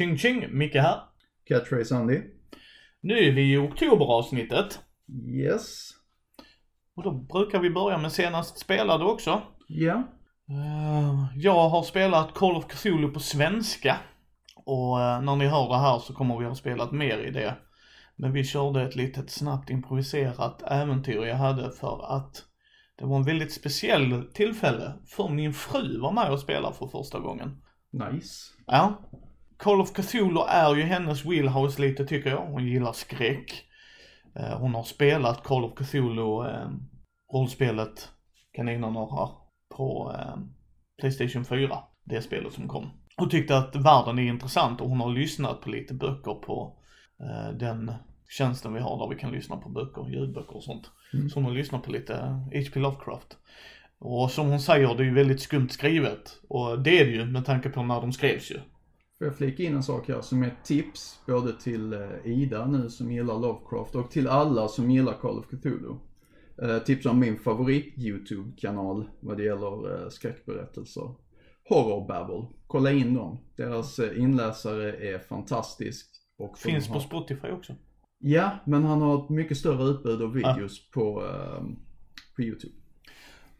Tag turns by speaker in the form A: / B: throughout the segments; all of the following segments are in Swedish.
A: Tjing tjing, Micke här.
B: Catchphrase Andy.
A: Nu är vi i oktoberavsnittet.
B: Yes.
A: Och då brukar vi börja med senast spelade också.
B: Ja.
A: Eh, Jag har spelat Call of Cthulhu på svenska. Och eh, när ni hör det här så kommer vi ha spelat mer i det. Men vi körde ett litet snabbt improviserat äventyr jag hade för att det var en väldigt speciell tillfälle för min fru var med och spelade för första gången.
B: Nice.
A: Ja. Call of Cthulhu är ju hennes wheelhouse lite tycker jag. Hon gillar skräck. Eh, Hon har spelat Call of Cthulhu, eh, rollspelet Kaninerna här på eh, Playstation 4. Det spelet som kom. Och tyckte att världen är intressant och hon har lyssnat på lite böcker på den tjänsten vi har där vi kan lyssna på böcker, ljudböcker och sånt.
B: Mm.
A: Så hon har lyssnat på lite H.P. Lovecraft. Och som hon säger, det är ju väldigt skumt skrivet. Och det är det ju med tanke på när de skrevs ju.
B: Får jag flika in en sak här som är ett tips både till eh, Ida nu som gillar Lovecraft och till alla som gillar Call of Cthulhu. Eh, tips om min favorit YouTube-kanal vad det gäller eh, skräckberättelser. Horror Babble. Kolla in dem. Deras eh, inläsare är fantastisk. Och
A: Finns
B: har...
A: på Spotify också.
B: Ja, men han har ett mycket större utbud av videos på, eh, på YouTube.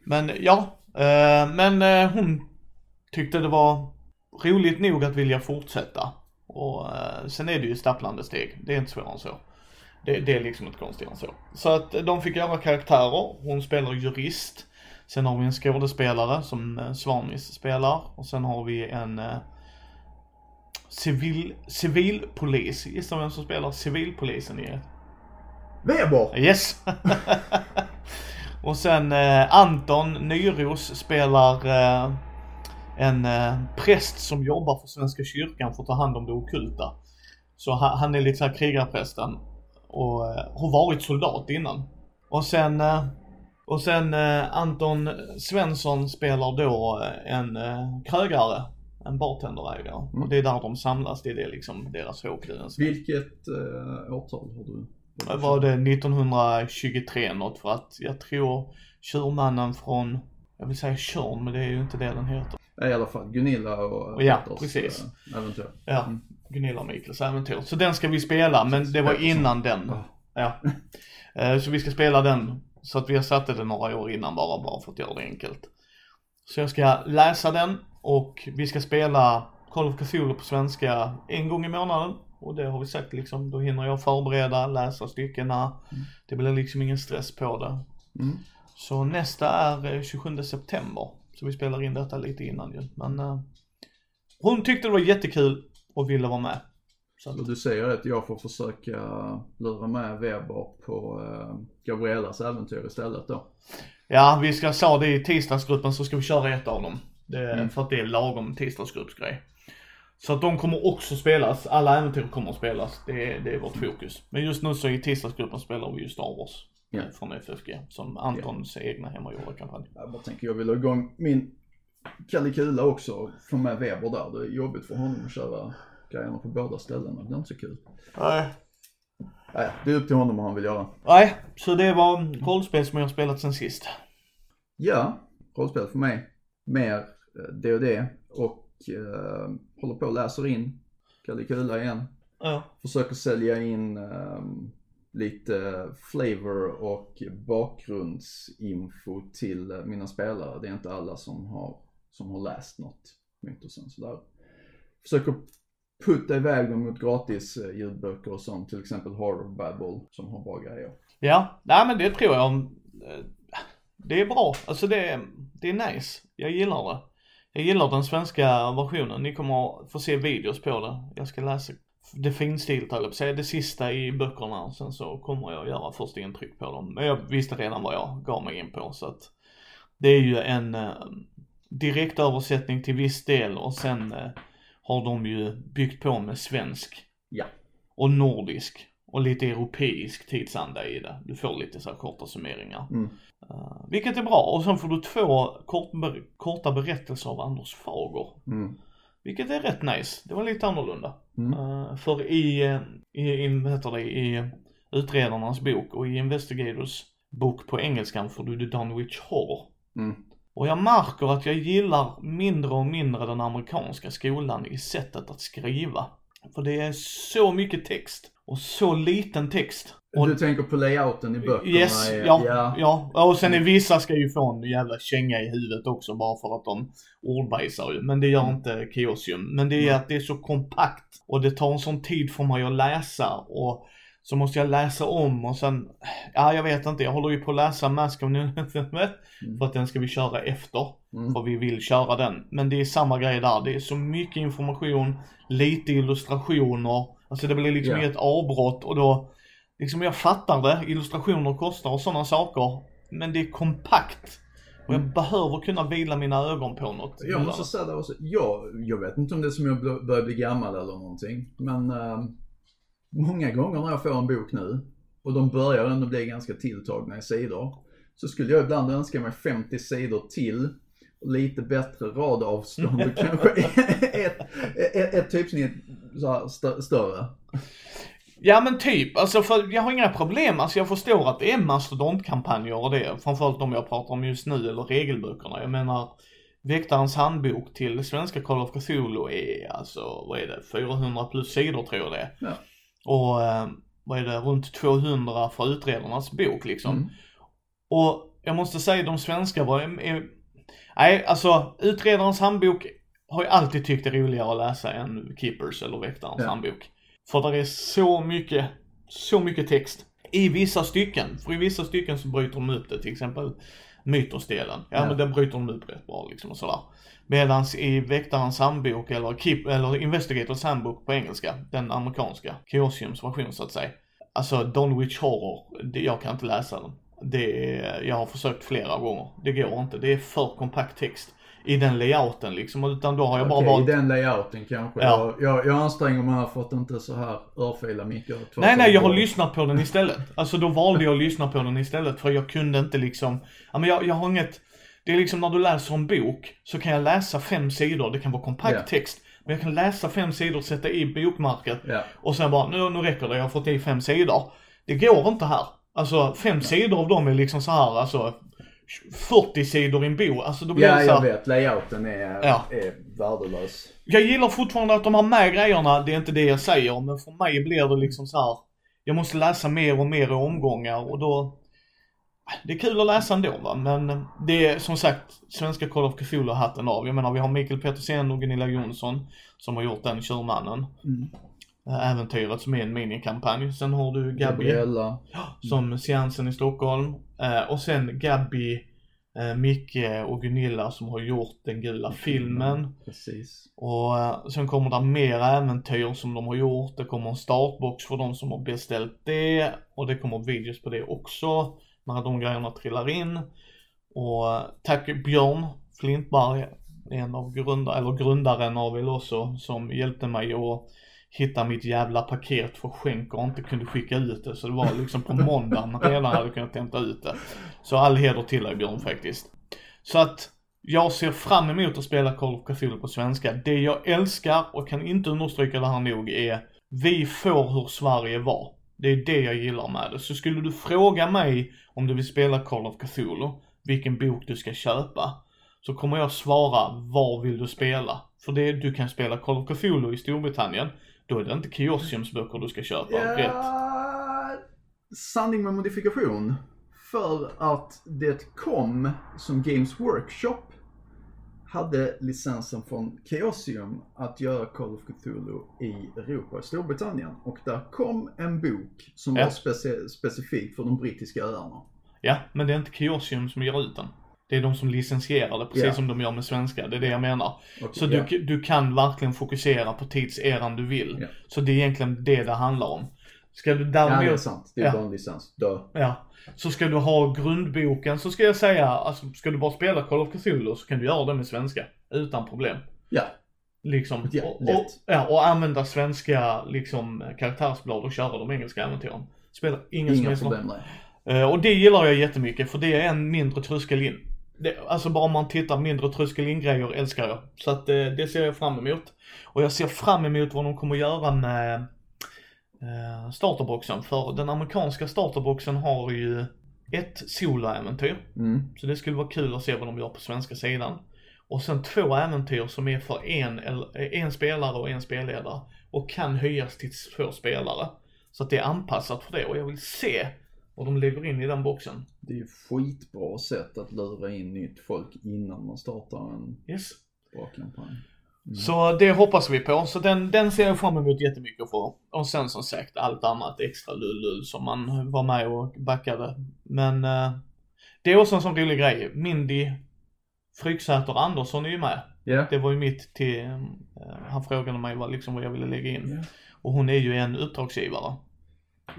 A: Men ja, men hon tyckte det var roligt nog att vilja fortsätta. Och eh, sen är det ju stapplande steg. Det är inte svårare än så. Det, det är liksom inte konstigare än så. Så att eh, de fick göra karaktärer. Hon spelar jurist. Sen har vi en skådespelare som eh, Svanis spelar. Och sen har vi en eh, civil, civilpolis. Gissa vem som spelar civilpolisen i
B: Weber!
A: Yes! och sen eh, Anton Nyros spelar eh, en eh, präst som jobbar för Svenska kyrkan för att ta hand om det okulta. Så han, han är lite såhär krigarprästen och eh, har varit soldat innan. Och sen, eh, och sen eh, Anton Svensson spelar då eh, en eh, krögare, en bartenderägare.
B: Mm.
A: Och det är där de samlas, det är det liksom deras hågkluens.
B: Vilket årtal har du?
A: Var det 1923 något för att jag tror Tjurmannen från, jag vill säga Tjörn men det är ju inte det den heter.
B: I alla fall Gunilla och
A: Ja,
B: Petters,
A: precis.
B: eh, äventyr.
A: Ja,
B: Mm.
A: Gunilla Mikkels äventyr. Så den ska vi spela men det var innan den.
B: Ja.
A: Ja. Eh, Så vi ska spela den så att vi har satt det några år innan bara, bara för att göra det enkelt. Så jag ska läsa den och vi ska spela Call of Cthulhu på svenska en gång i månaden. Och det har vi sagt liksom, då hinner jag förbereda, läsa styckena. Det blir liksom ingen stress på det.
B: Mm.
A: Så nästa är eh, 27 september. Så vi spelar in detta lite innan ju. Men eh, hon tyckte det var jättekul och ville vara med. Så att,
B: du säger att jag får försöka lura med Weber på eh, Gabrielas äventyr istället då?
A: ja, vi ska sa det i tisdagsgruppen så ska vi köra ett av dem. Det,
B: Mm.
A: För att det är lagom tisdagsgruppsgrej. Så att de kommer också spelas, alla äventyr kommer att spelas. Det är, det är vårt fokus. Men just nu så i tisdagsgruppen spelar vi ju Star Wars.
B: Ja.
A: Från FFG. Som Antons egna hemmagjorda kampanj.
B: Jag bara tänker jag vill ha igång min Kalle också och få med Weber där. Det är jobbigt för honom att köra grejerna på båda ställena. Det är inte så kul.
A: Nej.
B: Nej, det är upp till honom vad han vill göra.
A: Nej, så det var rollspel som jag har spelat sen sist.
B: Ja, rollspel för mig. Mer eh, D&D och eh, håller på och läser in Kalle Kula igen.
A: Ja.
B: Försöker sälja in eh, lite flavor och bakgrundsinfo till mina spelare. Det är inte alla som har, som har läst något mytosen sådär. Försöker putta iväg dem mot gratis eh, ljudböcker och sånt, till exempel Horror Babble som har bra grejer.
A: Ja, nej men det tror jag. Eh, det är bra. Alltså det, är- det är nice. Jag gillar det. Jag gillar den svenska versionen. Ni kommer få se videos på det. Jag ska läsa det finstilt höll jag det sista i böckerna. Och sen så kommer jag göra första intryck på dem. Men jag visste redan vad jag gav mig in på så att det är ju en eh, direktöversättning till viss del och sen eh, har de ju byggt på med svensk
B: Ja.
A: och nordisk och lite europeisk tidsanda i det. Du får lite så här korta summeringar.
B: Mm.
A: Uh, vilket är bra. Och sen får du två kort, korta berättelser av Anders Fager.
B: Mm.
A: Vilket är rätt nice. Det var lite annorlunda.
B: Mm.
A: Uh, för i, eh, i, i, heter det, i utredarnas bok och i Investigators bok på engelskan får du The Dunwich Horror.
B: Mm.
A: Och jag märker att jag gillar mindre och mindre den amerikanska skolan i sättet att skriva. För det är så mycket text och så liten text. Och
B: Du tänker på layouten i böckerna?
A: Yes,
B: i-
A: ja, ja. Och sen är vissa ska ju få en jävla känga i huvudet också bara för att de ordbajsar ju. Men det gör inte Chaosium. Men det är att det är så kompakt och det tar en sån tid för mig att läsa och så måste jag läsa om och sen, ja jag vet inte, jag håller ju på att läsa Mask of Nunnemet för att den ska vi köra efter.
B: Mm.
A: För vi vill köra den. Men det är samma grej där, det är så mycket information, lite illustrationer. Alltså det blir liksom
B: Ja.
A: inget avbrott och då, liksom jag fattar det, illustrationer kostar och sådana saker. Men det är kompakt. Och jag
B: Mm.
A: behöver kunna vila mina ögon på något.
B: Jag måste säga det också, jag, jag vet inte om det är som jag börjar bli gammal eller någonting. Men eh, många gånger när jag får en bok nu och de börjar ändå bli ganska tilltagna i sidor. Så skulle jag ibland önska mig 50 sidor till och lite bättre radavstånd och kanske ett, ett, ett typsnitt så här stö, större.
A: Ja men typ, alltså för jag har inga problem, alltså jag förstår att det är mastodontkampanjer och det, framförallt de jag pratar om just nu, eller regelböckerna. Jag menar, Väktarens handbok till svenska Call of Cthulhu är alltså, vad är det, 400 plus sidor tror jag det är.
B: Ja.
A: Och, eh, vad är det, runt 200 för utredarnas bok liksom.
B: Mm.
A: Och jag måste säga de svenska var, är, nej alltså utredarens handbok har jag alltid tyckt är roligare att läsa än Keepers eller Väktarens
B: Ja.
A: handbok. För där är så mycket, så mycket text. I vissa stycken, för i vissa stycken så bryter de upp det, till exempel mytosdelen. Ja,
B: Ja.
A: men den bryter de upp rätt bra liksom och sådär. Medans i Väktarens handbok eller, Keep, eller Investigators handbok på engelska, den amerikanska, Chaosiums version så att säga. Alltså Dunwich Horror, det, jag kan inte läsa den. Det är, jag har försökt flera gånger. Det går inte, det är för kompakt text. I den layouten liksom, utan då har jag bara
B: Okej,
A: valt
B: i den layouten kanske.
A: Ja.
B: Jag, jag, anstränger mig här för att inte så här örfila mycket.
A: Nej, nej, jag har lyssnat på den istället. Alltså då valde jag att lyssna på den istället för jag kunde inte liksom, ja men jag, jag har inget, det är liksom när du läser en bok så kan jag läsa fem sidor, det kan vara kompakt
B: Ja.
A: text. Men jag kan läsa fem sidor, sätta i bokmarket
B: Ja.
A: och sen bara, nu, nu räcker det, jag har fått i fem sidor. Det går inte här. Alltså fem sidor av dem är liksom så här, alltså 40 sidor i en bok. Alltså då blir
B: Ja,
A: det så
B: jag
A: här,
B: vet. Layouten är,
A: Ja.
B: är värdelös.
A: jag gillar fortfarande att de har med grejerna, det är inte det jag säger, men för mig blir det liksom så här. Jag måste läsa mer och mer i omgångar och då, det är kul att läsa ändå va, men det är som sagt, svenska Call of Cthulhu hatten av. Jag menar vi har Mikael Petersen och Gunilla Jonsson som har gjort den Tjurmannen.
B: Mm.
A: Äventyret som är en minikampanj. Sen har du Gabby
B: Gabriella.
A: som Seansen i Stockholm. Eh, och sen Gabby, eh, Micke och Gunilla som har gjort den gula filmen.
B: Precis.
A: Och eh, sen kommer det mer äventyr som de har gjort. Det kommer en startbox för de som har beställt det. Och det kommer videos på det också. När de grejerna trillar in. Och tack Björn Flintberg, en av grundare, eller grundaren av Elosso, som hjälpte mig att hitta mitt jävla paket för skänk och inte kunde skicka ut det. Så det var liksom på måndagen redan hade kunnat hämta ut det. Så all heder till dig Björn faktiskt. Så att jag ser fram emot att spela Call of Cthulhu på svenska. Det jag älskar och kan inte understryka det här nog är vi får hur Sverige var. Det är det jag gillar med det. Så skulle du fråga mig om du vill spela Call of Cthulhu, vilken bok du ska köpa, så kommer jag svara var vill du spela? För det du kan spela Call of Cthulhu i Storbritannien, då är det inte Chaosiums böcker du ska köpa. Rätt?
B: Ja, sanning med modifikation. För att det kom som Games Workshop hade licensen från Chaosium att göra Call of Cthulhu i Europa och Storbritannien. Och där kom en bok som
A: Ja.
B: var speci- specifik för de brittiska öarna.
A: Ja, men det är inte Chaosium som ger ut den. Det är de som licensierar det, precis
B: Ja.
A: som de gör med svenska. Det är det jag menar.
B: Och,
A: Så
B: ja,
A: du, du kan verkligen fokusera på tidseran du vill.
B: Ja.
A: Så det är egentligen det det handlar om. Ska du
B: ja, det är
A: däremot,
B: sant. Det är
A: Ja.
B: bara en licens. Dö.
A: ja, så ska du ha grundboken så ska jag säga, alltså ska du bara spela Call of Cthulhu så kan du göra det med svenska. Utan problem.
B: Ja.
A: Liksom.
B: Ja,
A: och, och, ja, och använda svenska liksom karaktärsblad och köra de engelska äventyren. Spelar ingen som
B: Inga
A: helst roll.
B: problem där.
A: Eh, Och det gillar jag jättemycket för det är en mindre tröskel in. Det, alltså bara om man tittar mindre tröskel grejer älskar jag. Så att eh, det ser jag fram emot. Och jag ser fram emot vad de kommer göra med eh, starterboxen. För den amerikanska starterboxen har ju ett soloäventyr.
B: Mm.
A: Så det skulle vara kul att se vad de gör på svenska sidan. Och sen två äventyr som är för en, eller- en spelare och en spelledare. Och kan höjas till två spelare. Så att det är anpassat för det och jag vill se vad de lägger in i den boxen.
B: Det är ju skitbra sätt att lura in nytt folk innan man startar en
A: Yes.
B: bra kampanj.
A: Så det hoppas vi på. Så den, den ser jag fram emot jättemycket för. Och sen som sagt allt annat extra lull som man var med och backade. Men eh, det är också en sån rolig grej. Mindy Fryksäter Andersson är ju med.
B: Ja.
A: Det var ju mitt till, eh, han frågade mig vad, liksom, vad jag ville lägga in.
B: Ja.
A: Och hon är ju en uppdragsgivare.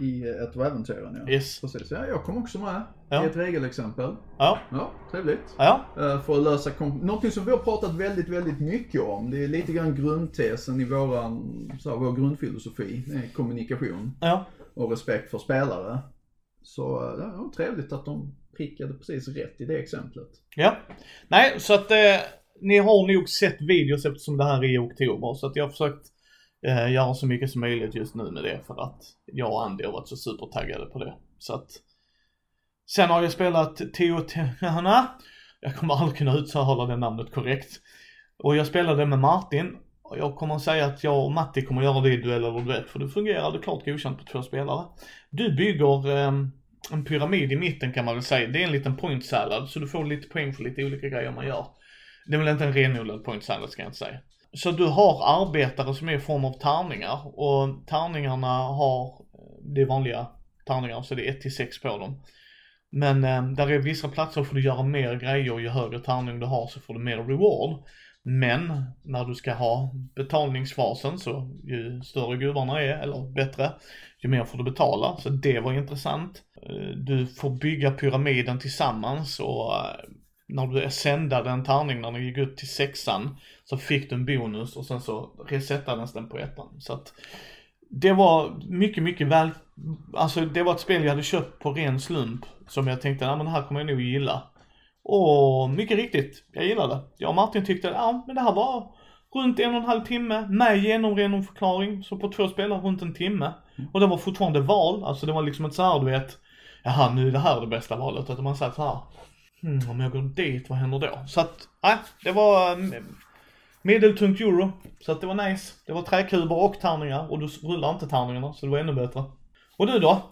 B: I ett av äventyren ja.
A: Yes.
B: Precis, ja jag kom också med
A: Ja.
B: i ett regelexempel.
A: Ja,
B: Ja, trevligt.
A: ja,
B: Eh, För att lösa någonting som vi har pratat väldigt, väldigt mycket om. Det är lite grann grundtesen i våran, så här, vår grundfilosofi. Kommunikation
A: ja.
B: och respekt för spelare. Så eh, ja, var trevligt att de prickade precis rätt i det exemplet.
A: Ja. Nej, så att eh, ni har nog sett videos eftersom det här är i oktober. Så att jag har försökt eh, göra så mycket som möjligt just nu med det för att jag och Andy har varit så supertaggade på det. Så att Sen har jag spelat Teotihuacana. Jag kommer aldrig kunna uttala det namnet korrekt. Och jag spelade med Martin. Och jag kommer att säga att jag och Matti kommer att göra det i duell eller duett för det fungerade klart godkänt på två spelare. Du bygger eh, en pyramid i mitten kan man väl säga. Det är en liten point salad så du får lite poäng för lite olika grejer man gör. Det är väl inte en renodlad point salad ska jag inte säga. Så du har arbetare som är i form av tärningar och tärningarna har, eh, det är vanliga tärningar så det är 1 till 6 på dem. Men eh, där är vissa platser får du göra mer grejer ju högre tärning du har så får du mer reward. Men när du ska ha betalningsfasen så ju större gudarna är, eller bättre, ju mer får du betala. Så det var intressant. Eh, du får bygga pyramiden tillsammans och eh, när du sändade en tärning när den gick upp till sexan så fick du en bonus och sen så resettades den på ettan. Så att det var mycket, mycket väl, alltså det var ett spel jag hade köpt på ren slump som jag tänkte, ja men det här kommer jag nog gilla. Och mycket riktigt, jag gillade det. Jag och Martin tyckte, ja men det här var runt en och en halv timme med genomförklaring, så på två spelare runt en timme. Och det var fortfarande val, alltså det var liksom ett så här du vet, jaha nu är det här det bästa valet, utan man säger så här, hmm, om jag går dit, vad händer då? Så att, nej, det var mm, medeltungt euro, så att det var nice. Det var träkuber och tärningar och du rullar inte tärningarna, så det var ännu bättre. Och du då?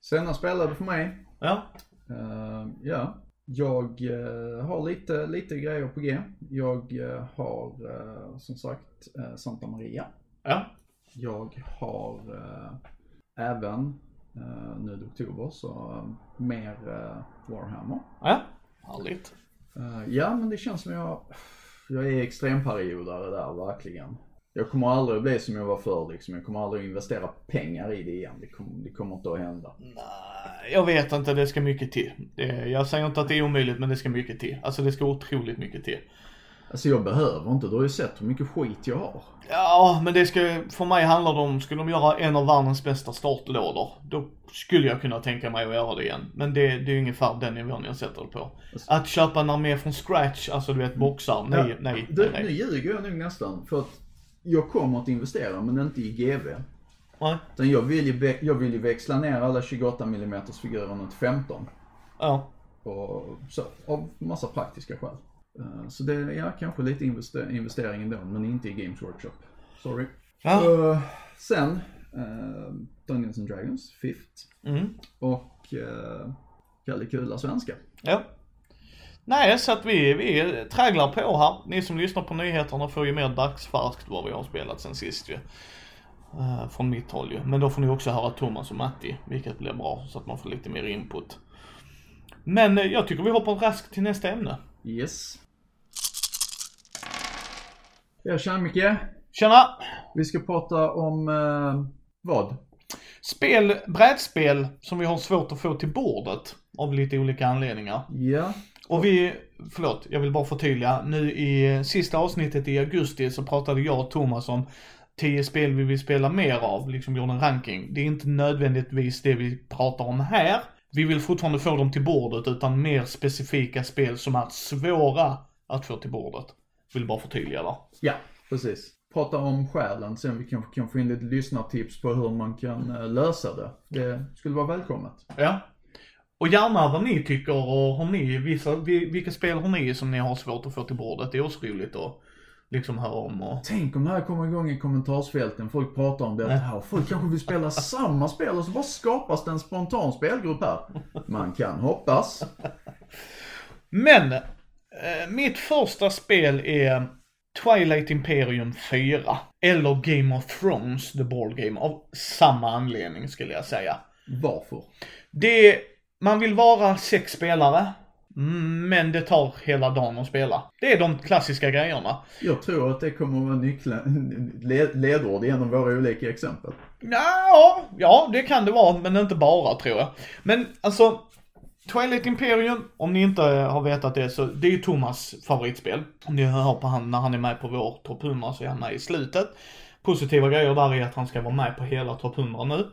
B: Senna spelade för mig.
A: Ja?
B: Eh, ja, jag eh, har lite, lite grejer på G. Jag eh, har som sagt Santa Maria.
A: Ja?
B: Jag har även nu i oktober så mer Warhammer.
A: Ja? Härligt.
B: Ja, men det känns som jag, jag är extremperiodare där verkligen. Jag kommer aldrig bli som jag var förr liksom. Jag kommer aldrig investera pengar i det igen. Det kommer, det kommer inte att hända.
A: Nej, jag vet inte, det ska mycket till. Det, jag säger inte att det är omöjligt, men det ska mycket till. Alltså det ska otroligt mycket till.
B: Alltså jag behöver inte, du har ju sett hur mycket skit jag har.
A: Ja, men det ska, för mig handlar det om, skulle de göra en av världens bästa startlådor, då skulle jag kunna tänka mig att göra det igen. Men det, det är ungefär den nivån jag sätter det på. Att köpa en armé från scratch, alltså du vet boxar, nej,
B: Ja,
A: nej,
B: Du,
A: nej,
B: nu ljuger jag nog nästan. För att jag kommer att investera, men inte i GV.
A: nej.
B: Utan jag vill ju, jag vill ju växla ner alla 28 mm figurerna till 15.
A: Ja.
B: Och så, av massa praktiska skäl. Eh, Så det är ja, kanske lite investe- investering ändå, men inte i Games Workshop. Sorry.
A: Ja.
B: Eh, sen, uh, Dungeons and Dragons, Fifth.
A: Mm.
B: Och uh, Kalle Kula svenska.
A: Ja. Nej, så att vi, vi tragglar på här. Ni som lyssnar på nyheterna får ju mer dagsfärskt vad vi har spelat sen sist ju. Eh, från mitt håll ju. Men då får ni också höra Thomas och Matti, vilket blir bra så att man får lite mer input. Men jag tycker vi hoppar raskt till nästa ämne.
B: Yes. Ja, tjena Micke.
A: Tjena!
B: Vi ska prata om eh, vad?
A: Spel, brädspel som vi har svårt att få till bordet av lite olika anledningar.
B: Ja,
A: Och vi, förlåt, jag vill bara förtydliga. Nu i sista avsnittet i augusti så pratade jag och Thomas om 10 spel vi vill spela mer av, liksom gjorde en ranking. Det är inte nödvändigtvis det vi pratar om här. Vi vill fortfarande få dem till bordet utan mer specifika spel som är svåra att få till bordet. Vill bara förtydliga där.
B: ja, precis. Prata om själen, sen vi kanske kan få in lite lyssnartips på hur man kan eh, lösa det. Det skulle vara välkommet.
A: Ja. Och gärna vad ni tycker och har ni, vissa, vi- vilka spel har ni som ni har svårt att få till bordet? Det är också roligt att liksom höra om och...
B: Tänk om det här kommer igång i kommentarsfälten, folk pratar om det här. Folk kanske vill spela samma spel och så bara skapas det en spontan spelgrupp här. Man kan hoppas.
A: Men, eh, mitt första spel är Twilight Imperium 4. Eller Game of Thrones, The Board Game, av samma anledning skulle jag säga.
B: Varför?
A: Det, man vill vara sex spelare, men det tar hela dagen att spela. Det är de klassiska grejerna.
B: Jag tror att det kommer att vara nyckeln, le- ledord genom våra olika exempel.
A: Ja, ja, det kan det vara, men inte bara tror jag. Men alltså, Twilight Imperium, om ni inte har vetat det så, det är ju Thomas favoritspel. Om ni hör på han när han är med på vår topp 100 så är han med i slutet. Positiva grejer där är att han ska vara med på hela topp 100 nu.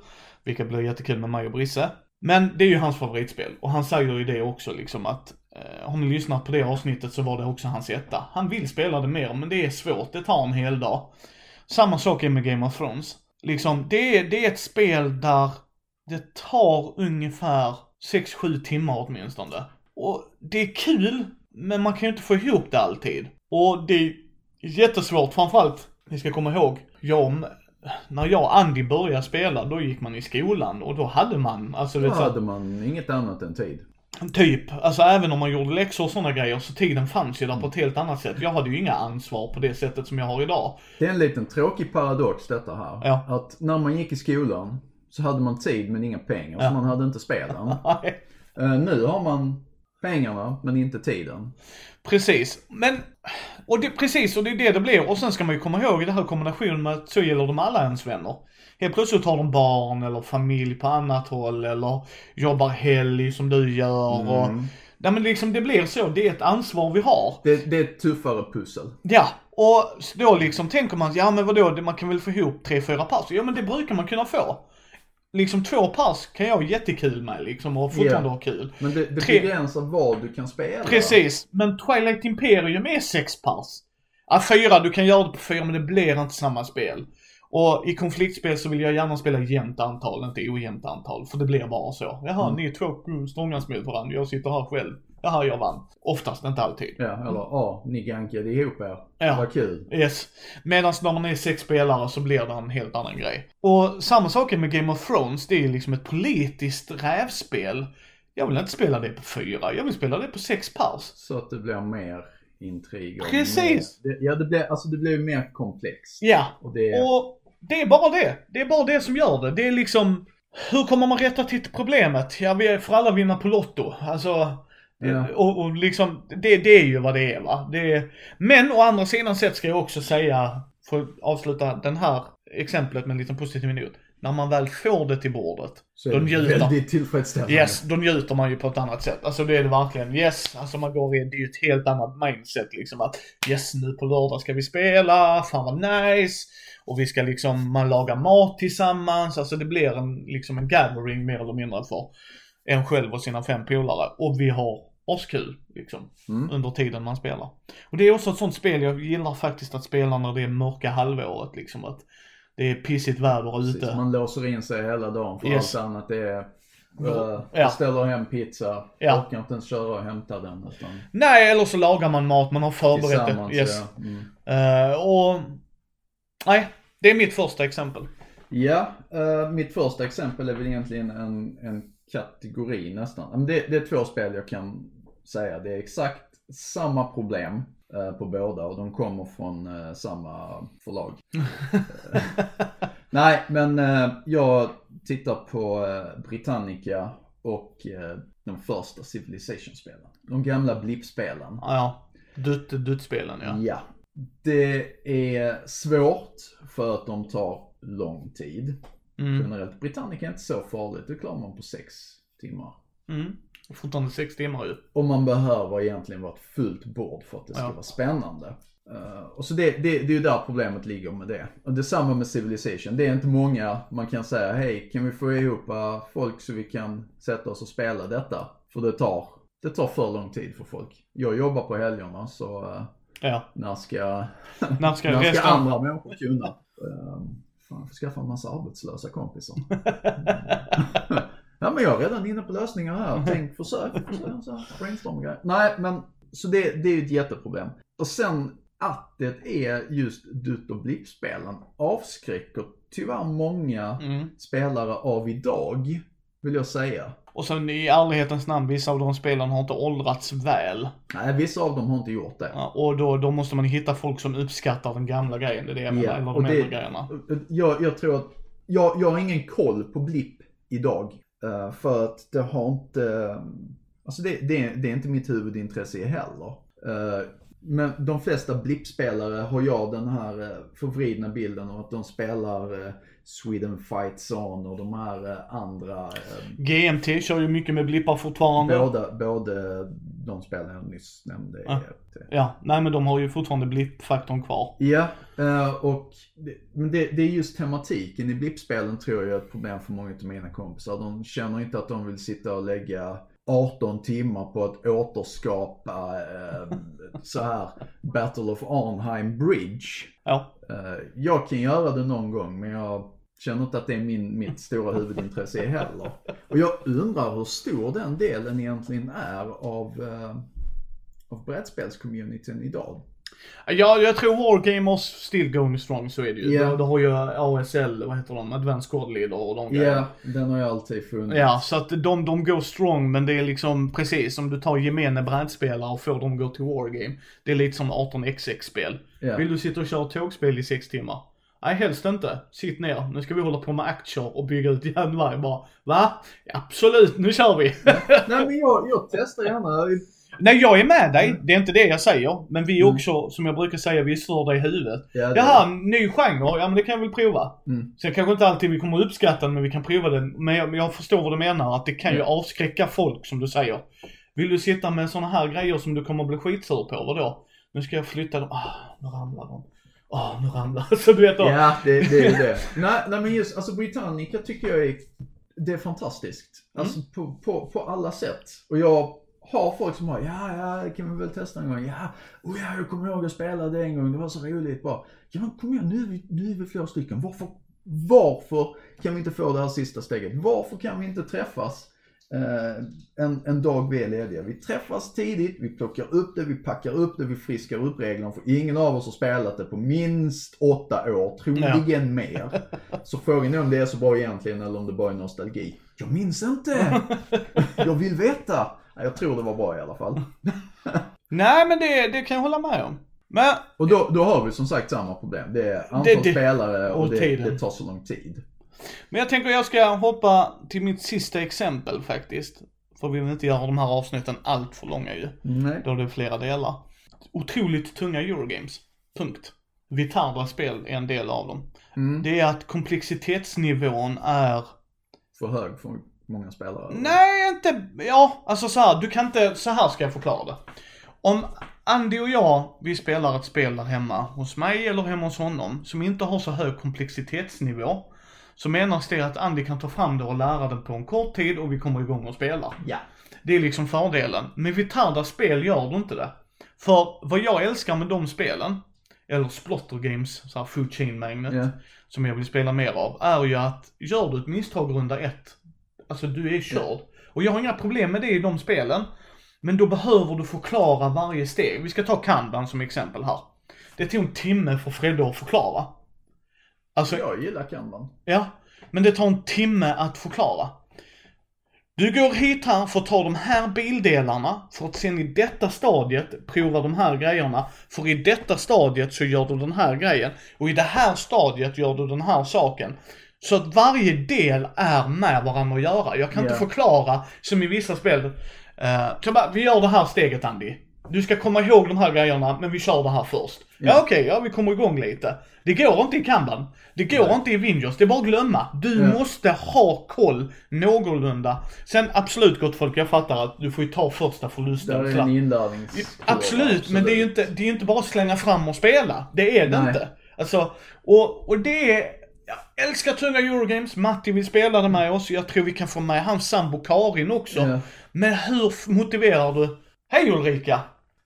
A: Vilket blir jättekul med mig och Brisse. Men det är ju hans favoritspel och han säger ju det också liksom att eh, har ni lyssnat på det avsnittet så var det också hans etta. Han vill spela det mer men det är svårt, det tar en hel dag. Samma sak är med Game of Thrones. Liksom, det är, det är ett spel där det tar ungefär 6-7 timmar åtminstone. Och det är kul, men man kan ju inte få ihop det alltid. Och det är jättesvårt, framförallt, ni ska komma ihåg, jag, när jag och Andy började spela, då gick man i skolan och då hade man, alltså
B: Då
A: så,
B: hade man inget annat än tid.
A: typ, alltså även om man gjorde läxor och sådana grejer, så tiden fanns ju där på ett helt annat sätt. Jag hade ju inga ansvar på det sättet som jag har idag.
B: Det är en liten tråkig paradox detta här.
A: Ja.
B: Att när man gick i skolan så hade man tid men inga pengar,
A: Ja.
B: så man hade inte spelen. Eh, nu har man pengarna men inte tiden.
A: Precis, men, och det, precis, och det är det det blir. Och sen ska man ju komma ihåg i det här kombinationen med att så gäller de alla ens vänner. Helt plötsligt har de barn eller familj på annat håll eller jobbar helg som du gör och,
B: Mm.
A: nej men liksom det blir så, det är ett ansvar vi har.
B: Det, det är ett tuffare pussel.
A: Ja, och då liksom tänker man, ja men vadå, man kan väl få ihop tre, fyra pass? Ja men det brukar man kunna få. Liksom två pass kan jag ha jättekul med liksom och fortfarande
B: Ja.
A: ha kul.
B: Men det, det
A: Tre-
B: begränsar vad du kan spela.
A: Precis, men Twilight Imperium är sex pass. Ja, fyra, du kan göra det på fyra men det blir inte samma spel. Och i konfliktspel så vill jag gärna spela jämnt antal, inte ojämnt antal. För det blir bara så. Jaha,
B: Mm.
A: ni är två stångas mot varandra, jag sitter här själv. Jaha, jag vann. Oftast, inte alltid.
B: Ja, eller ja, ni gankade ihop er.
A: Ja.
B: Vad kul.
A: Yes. Medan när man är sex spelare så blir det en helt annan grej. Och samma sak med Game of Thrones, det är liksom ett politiskt rävspel. Jag vill inte spela det på fyra, jag vill spela det på sex pers.
B: Så att det blir mer intrig. och
A: Precis.
B: Mer, det, ja, det blir, alltså det blir mer komplext.
A: Ja,
B: Och det,
A: och det är bara det. Det är bara det som gör det. Det är liksom, hur kommer man rätta till problemet? Ja, vi får alla vinna på Lotto. Alltså,
B: Ja.
A: och, och liksom, det, det är ju vad det är va. Det är, men å andra sidan sett ska jag också säga, för att avsluta den här exemplet med en liten positiv minut. När man väl får det till bordet,
B: så
A: då njuter.
B: väldigt tillfredsställande.
A: Yes, då njuter man ju på ett annat sätt. Alltså det är det verkligen. Yes, alltså man går in, det är ju ett helt annat mindset liksom att yes, nu på lördag ska vi spela, fan vad nice. Och vi ska liksom, man lagar mat tillsammans, alltså det blir en, liksom en gathering mer eller mindre för en själv och sina fem polare. Och vi har oss kul liksom,
B: Mm.
A: under tiden man spelar. Och det är också ett sånt spel jag gillar faktiskt att spela när det är mörka halvåret liksom att det är pissigt väder ute.
B: Precis, man låser in sig hela dagen för
A: Yes.
B: allt annat det är Uh,
A: Ja.
B: Beställer hem pizza,
A: Ja.
B: orkar inte ens köra och hämta den utan
A: Nej, eller så lagar man mat, man har förberett det. Yes.
B: Ja. Mm.
A: Eh, och, nej, det är mitt första exempel.
B: Ja, eh, mitt första exempel är väl egentligen en, en kategori nästan. Men det, det är två spel jag kan säga. Det är exakt samma problem eh, på båda och de kommer från eh, samma förlag. Nej, men eh, jag tittar på Britannica och de första Civilization-spelen. De gamla blippspelen.
A: Ja, dutt, duttspelen ja.
B: Ja. Det är svårt för att de tar lång tid.
A: Mm,
B: Generellt. Britannica är inte så farligt, det klarar man på sex timmar.
A: mm. Fortfarande sex timmar ju.
B: Och man behöver egentligen vara ett fullt bord för att det ska
A: Ja.
B: vara spännande. Eh, och så det, det, det är ju där problemet ligger med det. Och detsamma med Civilization. Det är inte många man kan säga, hej kan vi få ihop eh, folk så vi kan sätta oss och spela detta? För det tar, det tar för lång tid för folk. Jag jobbar på helgerna så eh,
A: Ja.
B: när ska,
A: När ska
B: när ska andra människor kunna? Um, fan, jag får skaffa en massa arbetslösa kompisar. Ja men jag är redan inne på lösningar här. Tänk, försök, försök, brainstorm och grejer. Nej men, så det, det är ju ett jätteproblem. Och sen att det är just dutt och blippspelen avskräcker tyvärr många
A: Mm.
B: spelare av idag, vill jag säga.
A: Och sen i ärlighetens namn, vissa av de spelen har inte åldrats väl.
B: Nej, vissa av dem har inte gjort det.
A: Ja, och då, då måste man hitta folk som uppskattar den gamla grejen, det är det jag menar,
B: Ja,
A: eller de äldre grejerna.
B: Jag, jag tror att, jag, jag har ingen koll på blipp idag. Uh, för att det har inte, eh, alltså det, det, det är inte mitt huvudintresse heller. Uh, men de flesta blippspelare har jag den här eh, förvridna bilden av att de spelar eh, Sweden Fights On och de här eh, andra,
A: GMT kör ju mycket med blippar fortfarande.
B: båda, både de spelen jag nyss nämnde.
A: Ja. Ja, nej men de har ju fortfarande blippfaktorn kvar.
B: Ja, och men det, det är just tematiken i blippspelen tror jag är ett problem för många av mina kompisar. De känner inte att de vill sitta och lägga 18 timmar på att återskapa eh, så här Battle of Arnheim Bridge.
A: Ja.
B: Eh, jag kan göra det någon gång men jag känner inte att det är min, mitt stora huvudintresse heller. Och jag undrar hur stor den delen egentligen är av, eh, av brädspelscommunityn idag.
A: Ja, jag tror Wargamers still going strong, så är det ju.
B: Ja.
A: Du, du har ju ASL, vad heter de, Advanced Squad Leader och de
B: Ja,
A: grejerna.
B: den har jag alltid funnits.
A: Ja, så att de, de går strong, men det är liksom precis om du tar gemene brädspelare och får dem gå till Wargame. Det är lite som 18xx-spel.
B: Ja.
A: Vill du sitta och köra tågspel i sex timmar? Nej, helst inte. Sitt ner. Nu ska vi hålla på med aktier och bygga ut järnväg bara. Va? Absolut, nu kör vi.
B: Nej men jag, jag testar gärna.
A: Nej, jag är med dig. Det är inte det jag säger. Men vi är
B: Mm.
A: också, som jag brukar säga, vi är störda i huvudet.
B: Ja, det-
A: Jaha, ny genre. Ja men det kan jag väl prova.
B: Mm.
A: Sen kanske inte alltid vi kommer att uppskatta den, men vi kan prova den. Men jag, jag förstår vad du menar, att det kan ju
B: Ja.
A: avskräcka folk som du säger. Vill du sitta med såna här grejer som du kommer att bli skitsur på, vadå? Nu ska jag flytta dem. Ah, nu ramlar de. Ah, nu ramlar Så du vet då.
B: Ja, det, det är ju det. nej, nej men just, alltså Britannica tycker jag är, det är fantastiskt. Alltså på, på, på alla sätt. Och jag har folk som har, ja, ja, det kan vi väl testa en gång. Ja, oh ja, jag kommer ihåg att spela det en gång, det var så roligt. Bara, ja men kom igen, nu är vi, nu är vi flera stycken. Varför, varför kan vi inte få det här sista steget? Varför kan vi inte träffas eh, en, en dag vi är lediga? Vi träffas tidigt, vi plockar upp det, vi packar upp det, vi friskar upp reglerna. För ingen av oss har spelat det på minst åtta år, troligen mer. Så frågan är om det är så bra egentligen eller om det bara är nostalgi. Jag minns inte! Jag vill veta! Jag tror det var bra i alla fall.
A: Nej men det, det kan jag hålla med om. Men,
B: Och då, då har vi som sagt samma problem. Det är antal
A: Det- det-
B: spelare och, det, det tar så lång tid.
A: men jag tänker jag ska hoppa till mitt sista exempel faktiskt. För vi vill inte göra de här avsnitten allt för långa ju.
B: Nej.
A: Då det är flera delar. Otroligt tunga Eurogames. Punkt. Vitarda-spel är en del av dem.
B: Mm.
A: Det är att komplexitetsnivån är,
B: För hög för många spelare.
A: nej inte, ja alltså så här, du kan inte, så här ska jag förklara det. Om Andy och jag, vi spelar ett spel där hemma hos mig eller hemma hos honom som inte har så hög komplexitetsnivå. Så menas det att Andy kan ta fram det och lära det på en kort tid och vi kommer igång och spelar.
B: Ja.
A: Det är liksom fördelen. Med Vitarda spel gör du inte det. För vad jag älskar med de spelen, eller Splotter Games, så här Food Chain Magnet,
B: Ja.
A: som jag vill spela mer av, är ju att gör du ett misstag runda ett, alltså du är körd. Och jag har inga problem med det i de spelen. Men då behöver du förklara varje steg. Vi ska ta Kanban som exempel här. Det tog en timme för Fredde att förklara. Alltså,
B: Jag gillar Kanban.
A: Ja, men det tar en timme att förklara. Du går hit här för att ta de här bildelarna, för att sen i detta stadiet prova de här grejerna. För i detta stadiet så gör du den här grejen. Och i det här stadiet gör du den här saken. Så att varje del är med varandra att göra. Jag kan
B: Ja.
A: inte förklara, som i vissa spel. Uh, bara, vi gör det här steget Andy. Du ska komma ihåg de här grejerna, men vi kör det här först. Ja,
B: Ja.
A: okej, ja vi kommer igång lite. Det går inte i Kanban. Det går inte i Vinjos. Det är bara att glömma. Du
B: Ja.
A: måste ha koll någorlunda. Sen absolut gott folk, jag fattar att du får ju ta första förlusten.
B: Där är en inlärningskurva.
A: Absolut, men det är ju inte, det är inte bara att slänga fram och spela. Det är det
B: Nej.
A: inte. Alltså, och, och det är, jag älskar tunga Eurogames. Matti vill spela det med oss. Jag tror vi kan få med hans sambo Karin också.
B: Ja.
A: Men hur motiverar du? Hej Ulrika!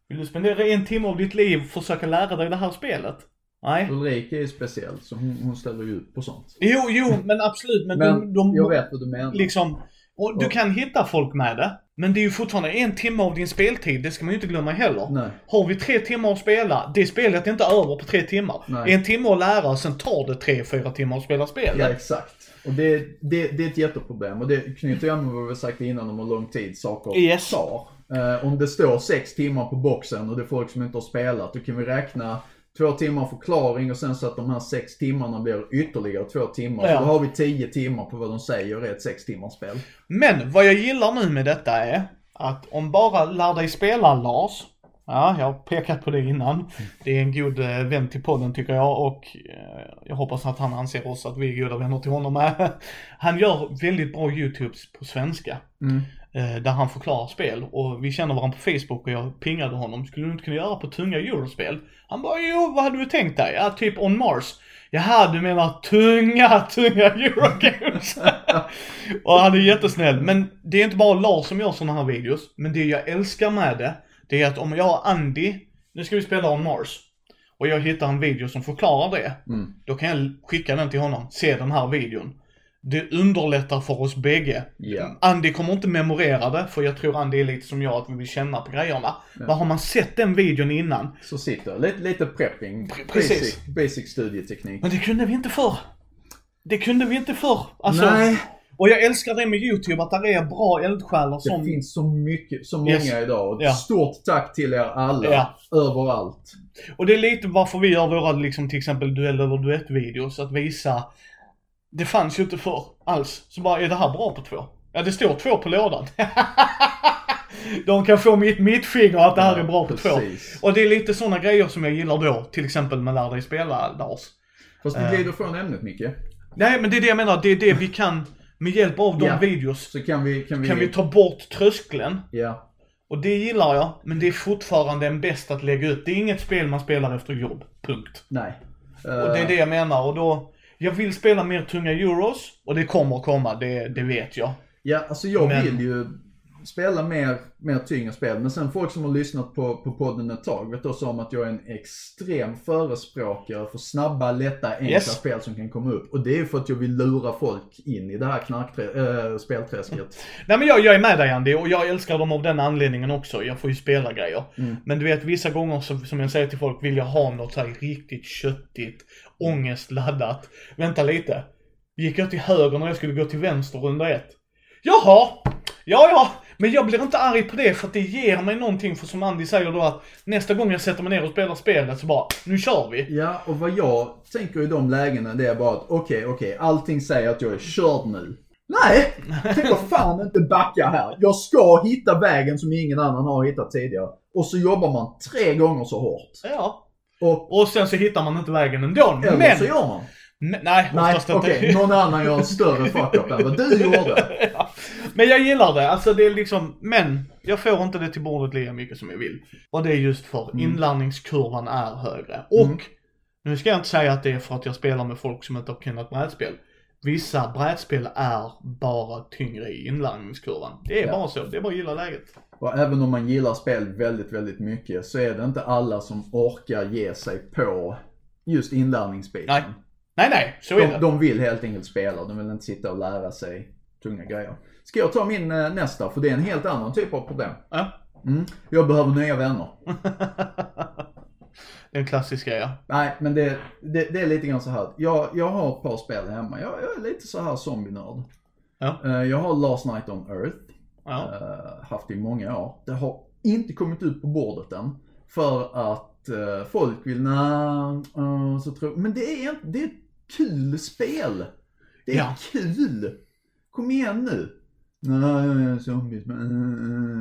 A: Vill du spendera en timme av ditt liv och försöka lära dig det här spelet? Nej.
B: Ulrika är ju speciell, så hon, hon ställer ju upp på sånt.
A: Jo, jo, men absolut. Men,
B: Men
A: de, de
B: jag vet vad du menar.
A: liksom, Och du kan hitta folk med det. Men det är ju fortfarande en timme av din speltid, det ska man ju inte glömma heller.
B: Nej.
A: Har vi tre timmar att spela, det spelet är inte över på tre timmar.
B: Nej.
A: En timme att lära, sen tar det tre, fyra timmar att spela spelet.
B: Ja, exakt. Och det, det, det är ett jätteproblem. Och det knyter an med vad vi sagt innan om hur lång tid saker
A: Yes.
B: tar. Eh, om det står sex timmar på boxen och det är folk som inte har spelat, då kan vi räkna två timmar förklaring och sen så att de här sex timmarna blir ytterligare två timmar.
A: Ja.
B: Så då har vi tio timmar på vad de säger är ett sex timmars spel.
A: Men vad jag gillar nu med detta är att om bara lär dig spela Lars. Ja, jag har pekat på det innan. Det är en god eh, vän till podden tycker jag och eh, jag hoppas att han anser oss att vi är goda vänner till honom med. Han gör väldigt bra YouTubes på svenska.
B: Mm.
A: Eh, Där han förklarar spel och vi känner varandra på Facebook och jag pingade honom. Skulle du inte kunna göra på tunga eurospel? Han bara, jo vad hade du tänkt dig? Ja, typ On Mars. Jaha, du menar tunga, tunga Eurogames. och han är jättesnäll. Men det är inte bara Lars som gör sådana här videos. Men det jag älskar med det, det är att om jag har Andy, nu ska vi spela On Mars. Och jag hittar en video som förklarar det.
B: Mm.
A: Då kan jag skicka den till honom, se den här videon. Det underlättar för oss bägge.
B: Ja.
A: Andy kommer inte memorera det, för jag tror Andy är lite som jag, att vi vill känna på grejerna. Men har man sett den videon innan,
B: Så sitter lite, lite prepping.
A: precis.
B: Basic, basic studieteknik.
A: men det kunde vi inte förr. Det kunde vi inte förr. Alltså,
B: Nej,
A: Och jag älskar det med YouTube, att det är bra eldsjälar
B: det
A: som...
B: finns så mycket, så många
A: Yes.
B: idag.
A: Ja.
B: Stort tack till er alla,
A: Ja.
B: överallt.
A: Och det är lite varför vi gör våra liksom till exempel duell eller duettvideos, att visa Det fanns ju inte förr alls. Så bara, är det här bra på två? Ja, det står två på lådan. De kan få mitt mittfinger att det här är bra på två.
B: Precis.
A: Och det är lite sådana grejer som jag gillar då, till exempel med Lär dig spela, Lars.
B: Fast
A: Eh.
B: vi glider från ämnet Micke.
A: Nej, men det är det jag menar, det är det vi kan, med hjälp av de
B: Ja.
A: videos,
B: Så kan vi, kan vi...
A: kan vi ta bort tröskeln.
B: Ja.
A: Och det gillar jag, men det är fortfarande en bäst att lägga ut. Det är inget spel man spelar efter jobb, punkt.
B: Nej.
A: Och det är det jag menar och då, jag vill spela mer tunga euros och det kommer komma, det, det vet jag.
B: Ja, alltså jag
A: Men-
B: vill ju spela mer, mer tyngre spel. Men sen folk som har lyssnat på, på podden ett tag vet också om att jag är en extrem förespråkare för snabba, lätta, enkla
A: Yes.
B: spel som kan komma upp. Och det är för att jag vill lura folk in i det här knarkträ- äh, spelträsket.
A: Nej men jag, jag är med dig Andy och jag älskar dem av den anledningen också. Jag får ju spela grejer.
B: Mm.
A: Men du vet vissa gånger så, som jag säger till folk vill jag ha något så här riktigt köttigt, ångestladdat. Vänta lite. Gick jag till höger när jag skulle gå till vänster runda ett? Jaha! Ja, ja. Men jag blir inte arg på det för att det ger mig någonting för som Andy säger då att nästa gång jag sätter mig ner och spelar spelet så bara, nu kör vi.
B: Ja, och vad jag tänker i de lägena det är bara att okej, okej, allting säger att jag är körd nu. Nej! Jag tänker fan inte backa här. Jag ska hitta vägen som ingen annan har hittat tidigare. Och så jobbar man tre gånger så hårt.
A: Ja.
B: Och,
A: Och sen så hittar man inte vägen ändå.
B: eller
A: Men!
B: så gör man.
A: Nej,
B: Nej, okej,
A: inte.
B: någon annan gör en större fuck-up än vad du gjorde.
A: ja. Men jag gillar det, alltså det är liksom, men jag får inte det till bordet lika mycket som jag vill. Och det är just för
B: Mm.
A: inlärningskurvan är högre. Och,
B: Mm.
A: nu ska jag inte säga att det är för att jag spelar med folk som inte har kunnat brädspel. Vissa brädspel är bara tyngre i inlärningskurvan. Det är
B: Ja.
A: bara så, det är bara att gilla läget.
B: Och även om man gillar spel väldigt, väldigt mycket så är det inte alla som orkar ge sig på just inlärningsbiten.
A: Nej, Nej, nej, så är
B: De,
A: det.
B: de vill helt enkelt spela, de vill inte sitta och lära sig tunga grejer. Ska jag ta min eh, nästa? För det är en helt annan typ av problem.
A: Ja.
B: Mm. Jag behöver nya vänner.
A: det är en klassisk grej, ja.
B: Nej, men det, det, det är lite grann så här. Jag, jag har ett par spel hemma. Jag, jag är lite så här zombie-nörd.
A: Ja.
B: Eh, Jag har Last Night on Earth.
A: ja.
B: eh, haft i många år. Det har inte kommit ut på bordet än. För att eh, folk vill, uh, så tror Men det är, det är ett kul spel. Det är
A: Ja.
B: kul. Kom igen nu. Nej, jag är zombies, men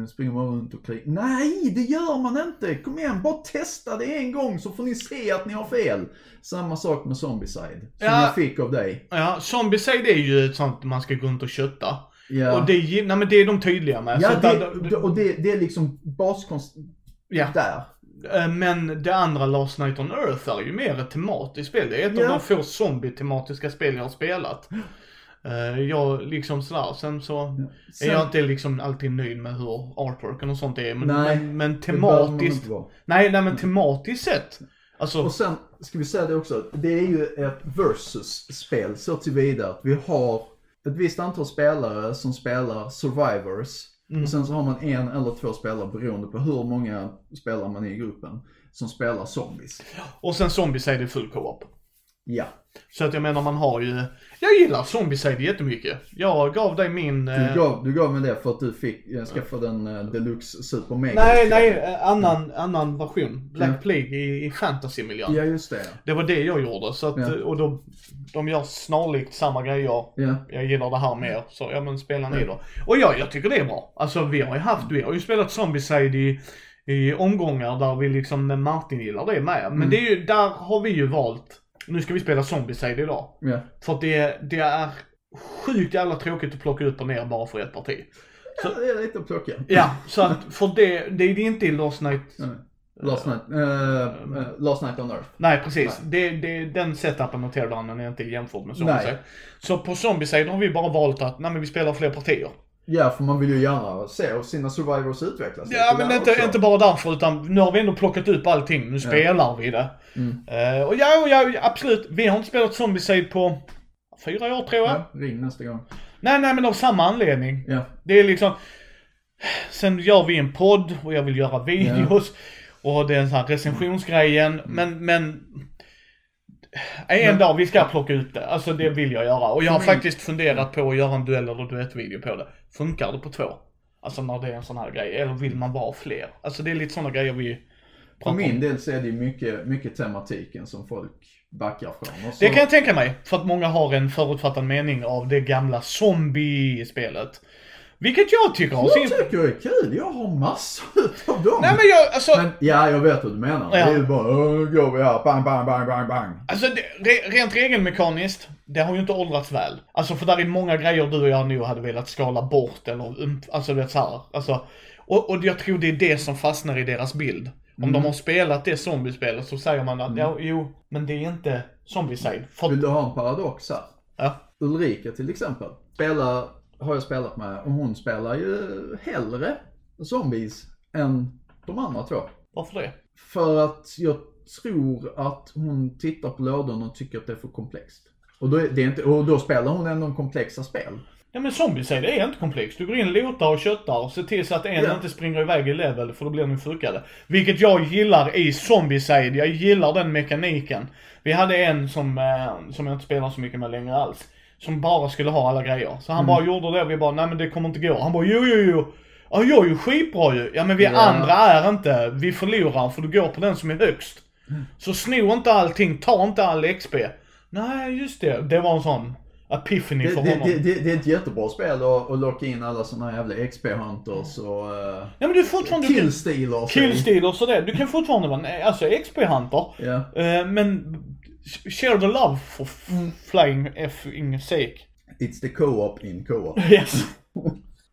B: uh, springer bara runt och krigar. Nej, det gör man inte. Kom igen, bara testa det en gång så får ni se att ni har fel. Samma sak med Zombieside, som
A: Ja.
B: jag fick av dig.
A: Ja, Zombicide är ju ett sånt man ska gå runt och kötta.
B: Ja.
A: Och det, är- nej men det är de tydliga med.
B: Ja,
A: Så
B: det,
A: där-
B: och det, det är liksom baskonst
A: ja.
B: där.
A: Men det andra Last Night on Earth är ju mer ett tematiskt spel. Det är ett
B: Ja.
A: av de få zombie-tematiska spel jag har spelat. Eh, Jag liksom sådär, sen så
B: Sen,
A: är jag inte liksom alltid nöjd med hur artworken och sånt är. Men,
B: Nej,
A: men, men
B: det
A: tematiskt, nej nej men tematiskt sett. Alltså,
B: Och sen ska vi säga det också, det är ju ett versus-spel så tillvida att vi har ett visst antal spelare som spelar survivors.
A: Mm.
B: Och sen så har man en eller två spelare beroende på hur många spelare man är i gruppen. Som spelar zombies.
A: Och sen Zombieside är full co-op.
B: Ja.
A: Så att jag menar man har ju, jag gillar Zombieside jättemycket. Jag gav dig min...
B: Du
A: eh,
B: gav, du gav mig det för att du fick jag skaffade den uh, Deluxe Super Mega.
A: Nej, nej, eh, annan, annan version. Black
B: Ja.
A: Plague i, i fantasy-miljön.
B: Ja, just det.
A: Det var det jag gjorde. Så att,
B: Ja.
A: och då, de gör snarlikt samma grejer.
B: Ja.
A: Jag gillar det här mer. Så ja men spela ni då. Och ja, jag tycker det är bra. Alltså vi har ju haft, vi har ju spelat Zombieside i, i omgångar där vi liksom, Martin gillar det med. Men
B: Mm.
A: det är ju, där har vi ju valt, nu ska vi spela Zombieside idag.
B: Ja.
A: För det, det är sjukt jävla tråkigt att plocka upp och ner bara för ett parti.
B: ja, det är lite att plocka.
A: Ja, så att för det, det är inte i Lost Night.
B: Nej. Last night, eh, last night on earth.
A: Nej precis, Det, det, den setupen och teardownen är inte jämfört med
B: Nej.
A: Zombieside. Så på Zombieside har vi bara valt att, nej men vi spelar fler partier.
B: Ja, för man vill ju gärna se sina survivors utvecklas
A: Ja men inte,
B: också.
A: inte bara därför utan nu har vi ändå plockat upp allting, nu spelar vi det.
B: Mm.
A: Eh, och ja, och ja, absolut, vi har inte spelat Zombieside på fyra år tror jag.
B: Ja, ring nästa gång.
A: Nej nej men av samma anledning.
B: Ja.
A: Det är liksom, sen gör vi en podd och jag vill göra videos. Och det är en sån här recensionsgrejen. Men, men en
B: Men-
A: dag vi ska plocka ut det. Alltså det vill jag göra. Och jag har
B: För min-
A: faktiskt funderat på att göra en duell eller duettvideo på det. Funkar det på två? Alltså när det är en sån här grej. Eller vill man vara fler? Alltså det är lite såna grejer vi
B: För min
A: om.
B: del så är det ju mycket, mycket tematiken som folk backar från. Så,
A: Det kan jag tänka mig. För att många har en förutfattad mening av det gamla zombie-spelet. Vilket jag tycker har sin...
B: Jag tycker det är kul, jag har massor av dem.
A: Nej men jag, alltså.
B: Men, ja, jag vet vad du menar.
A: Ja.
B: Det är ju bara, "Åh, går vi här, bang, bang, bang, bang, bang.
A: Alltså det, re, rent regelmekaniskt, det har ju inte åldrats väl. Alltså för där är många grejer du och jag nog hade velat skala bort eller, alltså du vet såhär. Alltså, och, och jag tror det är det som fastnar i deras bild. Om
B: Mm.
A: de har spelat det zombiespelet så säger man att ja, jo, men det är inte zombieside. För,
B: Vill du ha en paradox här?
A: ja.
B: Ulrika till exempel, spelar, har jag spelat med, och hon spelar ju hellre zombies än de andra två.
A: Varför det?
B: För att jag tror att hon tittar på lådan och tycker att det är för komplext. Och då, är det inte, och då spelar hon ändå komplexa spel.
A: Ja men zombieside är inte komplext. Du går in, lotar och köttar och ser till så att en
B: Ja.
A: inte springer iväg i level för då blir de fuckade. Vilket jag gillar i zombieside. Jag gillar den mekaniken. Vi hade en som, eh, som jag inte spelar så mycket med längre alls. Som bara skulle ha alla grejer. Så han bara gjorde det och vi bara, nej men det kommer inte gå. Han bara, jo jo jo. Ja jag är ju skitbra ju. Ja men vi
B: Ja.
A: andra är inte. Vi förlorar för du går på den som är högst. Så sno inte allting, ta inte all XP. Nej just det. Det var en sån epiphany
B: Det,
A: för
B: det,
A: honom.
B: det, det, det är ett jättebra spel att, att locka in alla såna jävla XP-hunters och uh,
A: Ja men du fortfarande...
B: killstealers.
A: Killstealers och det. Du kan fortfarande vara en alltså XP-hunter. Eh, men share the love for f- flying effing sake.
B: It's the co-op in co-op.
A: Yes.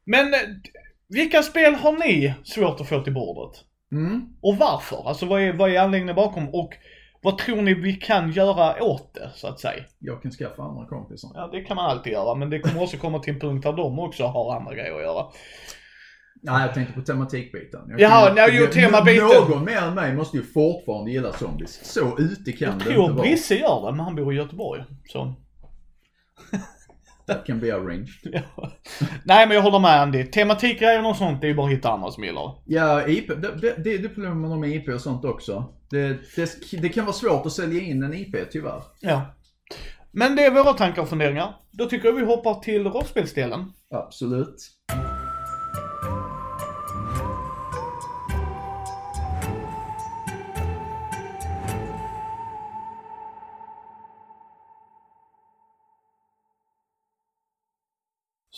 A: men eh, vilka spel har ni svårt att få till bordet?
B: Mm.
A: Och varför? Alltså vad är, vad är anledningen bakom? Och vad tror ni vi kan göra åt det, så att säga?
B: Jag kan skaffa andra kompisar.
A: Ja, det kan man alltid göra, men det kommer också komma till en punkt där de också har andra grejer att göra.
B: Nej, jag tänkte på tematikbiten. Jag
A: Jaha,
B: kan-
A: nej, jo, temabiten.
B: Någon mer än mig måste ju fortfarande gilla zombies. Så ute kan
A: Jag
B: det
A: tror
B: inte vara.
A: Brisse gör det, men han bor i Göteborg. Så.
B: That can be arranged.
A: Ja. Nej men jag håller med Andy. Tematikgrejer och sånt, det är ju bara att hitta andra som gillar.
B: Ja, IP, det, det, det, det problemet med IP och sånt också. Det, det, det kan vara svårt att sälja in en IP tyvärr.
A: Ja. Men det är våra tankar och funderingar. Då tycker jag vi hoppar till rollspelsdelen.
B: Absolut.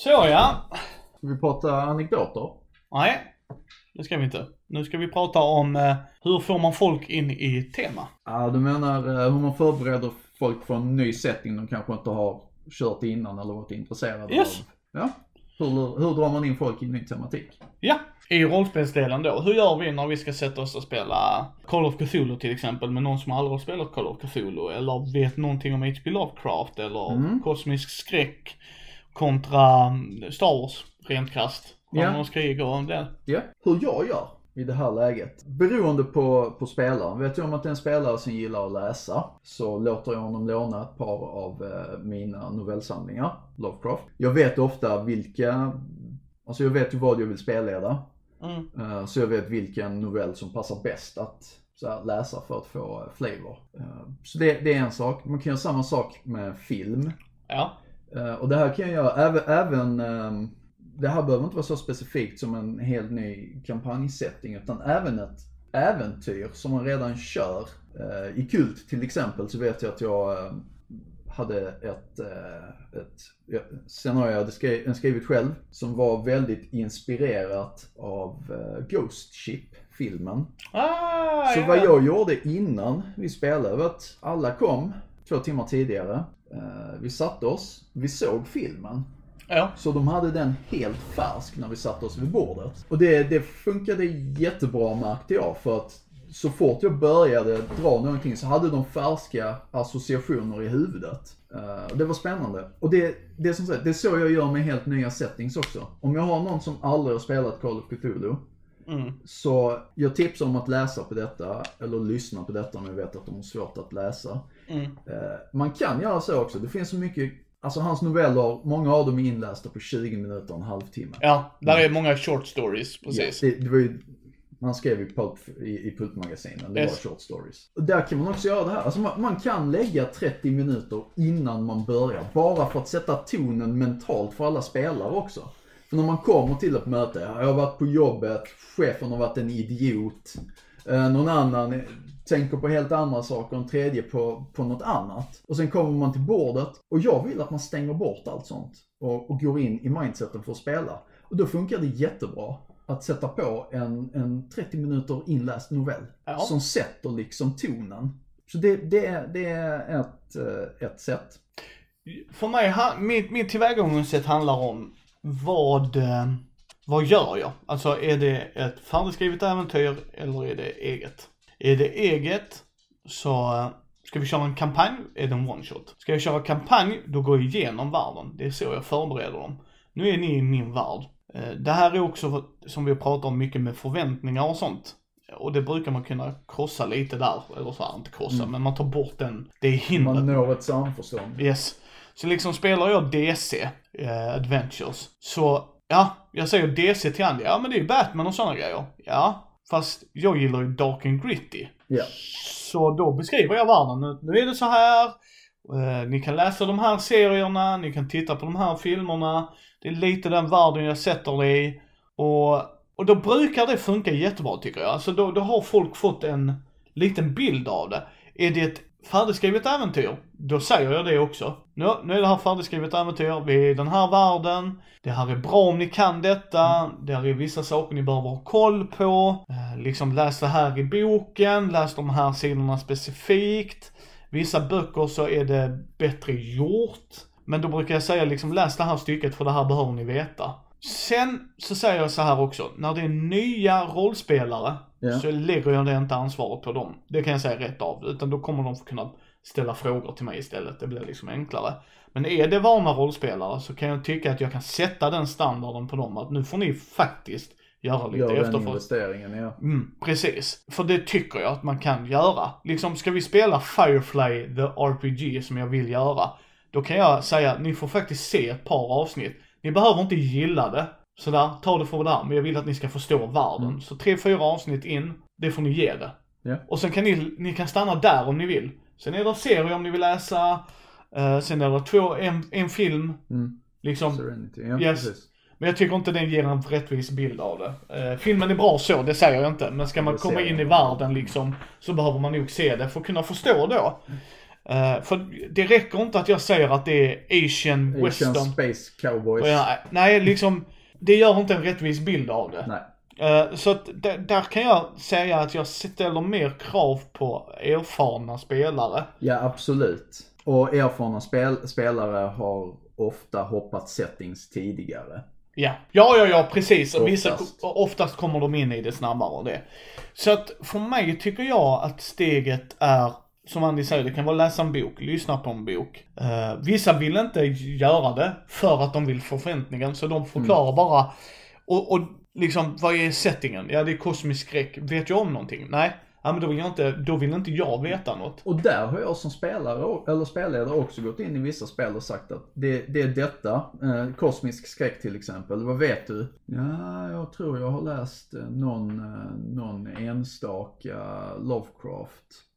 A: Så ja.
B: Ska vi prata anekdoter?
A: Nej, det ska vi inte. Nu ska vi prata om eh, hur får man folk in i tema.
B: Ja, du menar eh, hur man förbereder folk för en ny setting de kanske inte har kört innan eller varit intresserade
A: Yes.
B: av. Ja. Hur, hur drar man in folk i ny tematik?
A: Ja, i rollspelsdelen då. Hur gör vi när vi ska sätta oss och spela Call of Cthulhu till exempel med någon som aldrig har spelat Call of Cthulhu eller vet någonting om H.P. Lovecraft eller
B: Mm.
A: kosmisk skräck kontra Star Wars rent krasst.
B: Ja.
A: Stjärnornas krig och det.
B: Ja, hur jag gör. i det här läget. Beroende på, på spelaren. Vet jag om att det är en spelare som gillar att läsa så låter jag honom låna ett par av eh, mina novellsamlingar, Lovecraft. Jag vet ofta vilka, alltså jag vet ju vad jag vill spelleda.
A: Mm.
B: Eh, så jag vet vilken novell som passar bäst att så här, läsa för att få flavor. Eh, så det, det är en sak. Man kan göra samma sak med film.
A: Ja.
B: Eh, Och det här kan jag göra även, även ehm, det här behöver inte vara så specifikt som en helt ny kampanjsetting utan även ett äventyr som man redan kör. Eh, I Kult till exempel så vet jag att jag eh, hade ett, ett scenario jag hade skri- skrivit själv som var väldigt inspirerat av Ghost Ship-filmen.
A: Ah,
B: Så
A: ja.
B: vad jag gjorde innan vi spelade var att alla kom två timmar tidigare. Eh, Vi satte oss, vi såg filmen.
A: Ja.
B: Så de hade den helt färsk när vi satte oss vid bordet. Och det, det funkade jättebra märkte jag för att så fort jag började dra någonting så hade de färska associationer i huvudet. Eh, det var spännande. Och det, det som sagt, det är så jag gör med helt nya settings också. Om jag har någon som aldrig har spelat Call of Cthulhu
A: Mm.
B: så jag tipsar om att läsa på detta, eller lyssna på detta om jag vet att de har svårt att läsa.
A: Mm.
B: Eh, Man kan göra så också, det finns så mycket, alltså hans noveller, många av dem är inlästa på 20 minuter, en halvtimme.
A: Ja, där är många short stories, precis.
B: Det, det var ju, man skrev ju Pulp i, i Pulp-magasinen, det
A: Yes.
B: var short stories. Och där kan man också göra det här, alltså man, man kan lägga 30 minuter innan man börjar, bara för att sätta tonen mentalt för alla spelare också. För när man kommer till ett möte, jag har varit på jobbet, chefen har varit en idiot, eh, någon annan tänker på helt andra saker, en tredje på, på något annat. Och sen kommer man till bordet och jag vill att man stänger bort allt sånt och, och går in i mindseten för att spela. Och då funkar det jättebra att sätta på en, en 30 minuter inläst novell
A: Ja.
B: som sätter liksom tonen. Så det, det, är, det är ett, eh, ett sätt.
A: För mig, mitt, mitt tillvägagångssätt handlar om vad, eh, vad gör jag? Alltså är det ett färdigskrivet äventyr eller är det eget? Är det eget så eh, ska vi köra en kampanj, är det en one shot. Ska jag köra kampanj, då går jag igenom världen. Det är så jag förbereder dem. Nu är ni i min värld. Eh, Det här är också som vi pratar om mycket med förväntningar och sånt. Och det brukar man kunna krossa lite där, eller så här, inte krossa, men man tar bort den, det hindret.
B: Man når ett samförstånd.
A: Yes. Så liksom spelar jag DC, eh, Adventures, så ja, jag säger DC till Andy, ja men det är ju Batman och sådana grejer. Ja, fast jag gillar ju Dark and Gritty.
B: Ja.
A: Så då beskriver jag världen, nu, nu är det så här, eh, ni kan läsa de här serierna, ni kan titta på de här filmerna, det är lite den världen jag sätter det i. Och, och då brukar det funka jättebra tycker jag. Alltså då, då har folk fått en liten bild av det. Är det ett färdigskrivet äventyr, då säger jag det också. Nu, nu är det här färdigskrivet äventyr, vi är i den här världen, det här är bra om ni kan detta, det här är vissa saker ni behöver ha koll på. Eh, liksom läs det här i boken, läs de här sidorna specifikt. Vissa böcker så är det bättre gjort. Men då brukar jag säga liksom läs det här stycket för det här behöver ni veta. Sen så säger jag så här också, när det är nya rollspelare
B: Ja.
A: så lägger jag det inte ansvaret på dem. Det kan jag säga rätt av. Utan då kommer de få kunna ställa frågor till mig istället. Det blir liksom enklare. Men är det vana rollspelare så kan jag tycka att jag kan sätta den standarden på dem. Att nu får ni faktiskt göra lite
B: Gör
A: efterforskning.
B: investeringen, ja.
A: Mm, precis. För det tycker jag att man kan göra. Liksom, ska vi spela Firefly the RPG som jag vill göra, då kan jag säga att ni får faktiskt se ett par avsnitt. Ni behöver inte gilla det, sådär, ta det för vad det är, men jag vill att ni ska förstå världen.
B: Mm.
A: Så tre, fyra avsnitt in, det får ni ge det.
B: Ja.
A: Och sen kan ni, ni kan stanna där om ni vill. Sen är det serier om ni vill läsa, eh, sen är det två, en, en film,
B: Mm.
A: liksom.
B: Serenity, ja
A: Yes.
B: precis.
A: Men jag tycker inte den ger en rättvis bild av det. Eh, filmen är bra så, det säger jag inte. Men ska man komma in i världen liksom, så behöver man nog se det för att kunna förstå då. Eh, för det räcker inte att jag säger att det är Asian,
B: Asian
A: western.
B: Space Cowboys.
A: Jag, nej, liksom, det gör inte en rättvis bild av det.
B: Nej.
A: Eh, så att där, kan jag säga att jag ställer mer krav på erfarna spelare.
B: Ja, absolut. Och erfarna spel spelare har ofta hoppat settings tidigare.
A: Ja, ja, ja, ja precis. Och Vissa,
B: Oftast.
A: oftast kommer de in i det snabbare och det. Så att för mig tycker jag att steget är, som Andy säger, det kan vara läsa en bok, lyssna på en bok. Eh, vissa vill inte göra det för att de vill få förväntningen, så de förklarar bara. Och, och liksom, vad är settingen? Ja, det är kosmisk skräck. Vet jag om någonting? Nej. Ja, men då vill jag inte, då vill inte jag veta något.
B: Och där har jag som spelare, eller spelledare också gått in i vissa spel och sagt att det, det är detta, eh, kosmisk skräck till exempel, vad vet du? Ja, jag tror jag har läst eh, någon, eh, någon enstaka Lovecraft.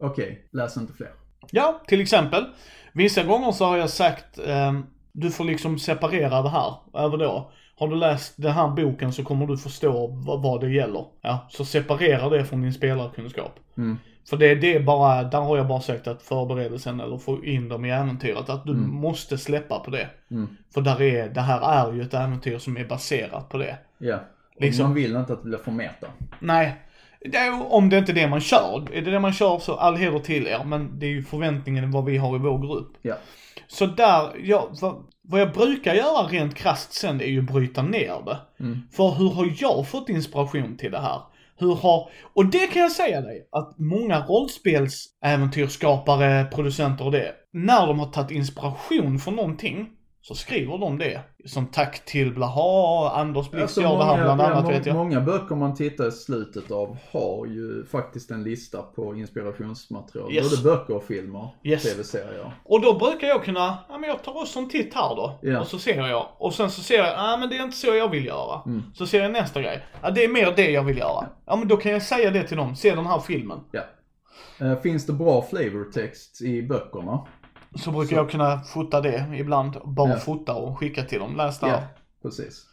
B: Okej, okay, läs inte fler.
A: Ja, till exempel. Vissa gånger så har jag sagt, eh, du får liksom separera det här över då. Har du läst den här boken så kommer du förstå vad, det gäller. Ja, så separera det från din spelarkunskap.
B: Mm.
A: För det, det är bara, där har jag bara sagt att förberedelsen eller få in dem i äventyret, att du
B: Mm.
A: måste släppa på det.
B: Mm.
A: För där är, det här är ju ett äventyr som är baserat på det.
B: Ja. Och
A: Liksom-
B: Man vill inte att det blir för meta.
A: Nej, det om det inte är det man kör. Är det det man kör så all heder till er, men det är ju förväntningen vad vi har i vår grupp.
B: Ja.
A: Så där, ja, vad, vad jag brukar göra rent krasst sen är ju bryta ner det.
B: Mm.
A: För hur har jag fått inspiration till det här? Hur har, och det kan jag säga dig, att många rollspelsäventyrskapare, producenter och det, när de har tagit inspiration från någonting, så skriver de det. Som tack till blaha, Anders Blix
B: Alltså,
A: gör det här bland annat vet jag.
B: många böcker man tittar i slutet av har ju faktiskt en lista på inspirationsmaterial.
A: Yes.
B: Både böcker och filmer,
A: Yes.
B: tv-serier.
A: Och då brukar jag kunna, ja men jag tar också en titt här då.
B: Ja.
A: Och så ser jag. Och sen så ser jag, ja men det är inte så jag vill göra.
B: Mm.
A: Så ser jag nästa grej. Ja det är mer det jag vill göra. Ja men då kan jag säga det till dem, se den här filmen.
B: Ja. Eh, finns det bra flavortext i böckerna?
A: Så brukar
B: Så-
A: jag kunna fota det ibland. Bara
B: Ja.
A: fota och skicka till dem. Läs det
B: Ja, precis.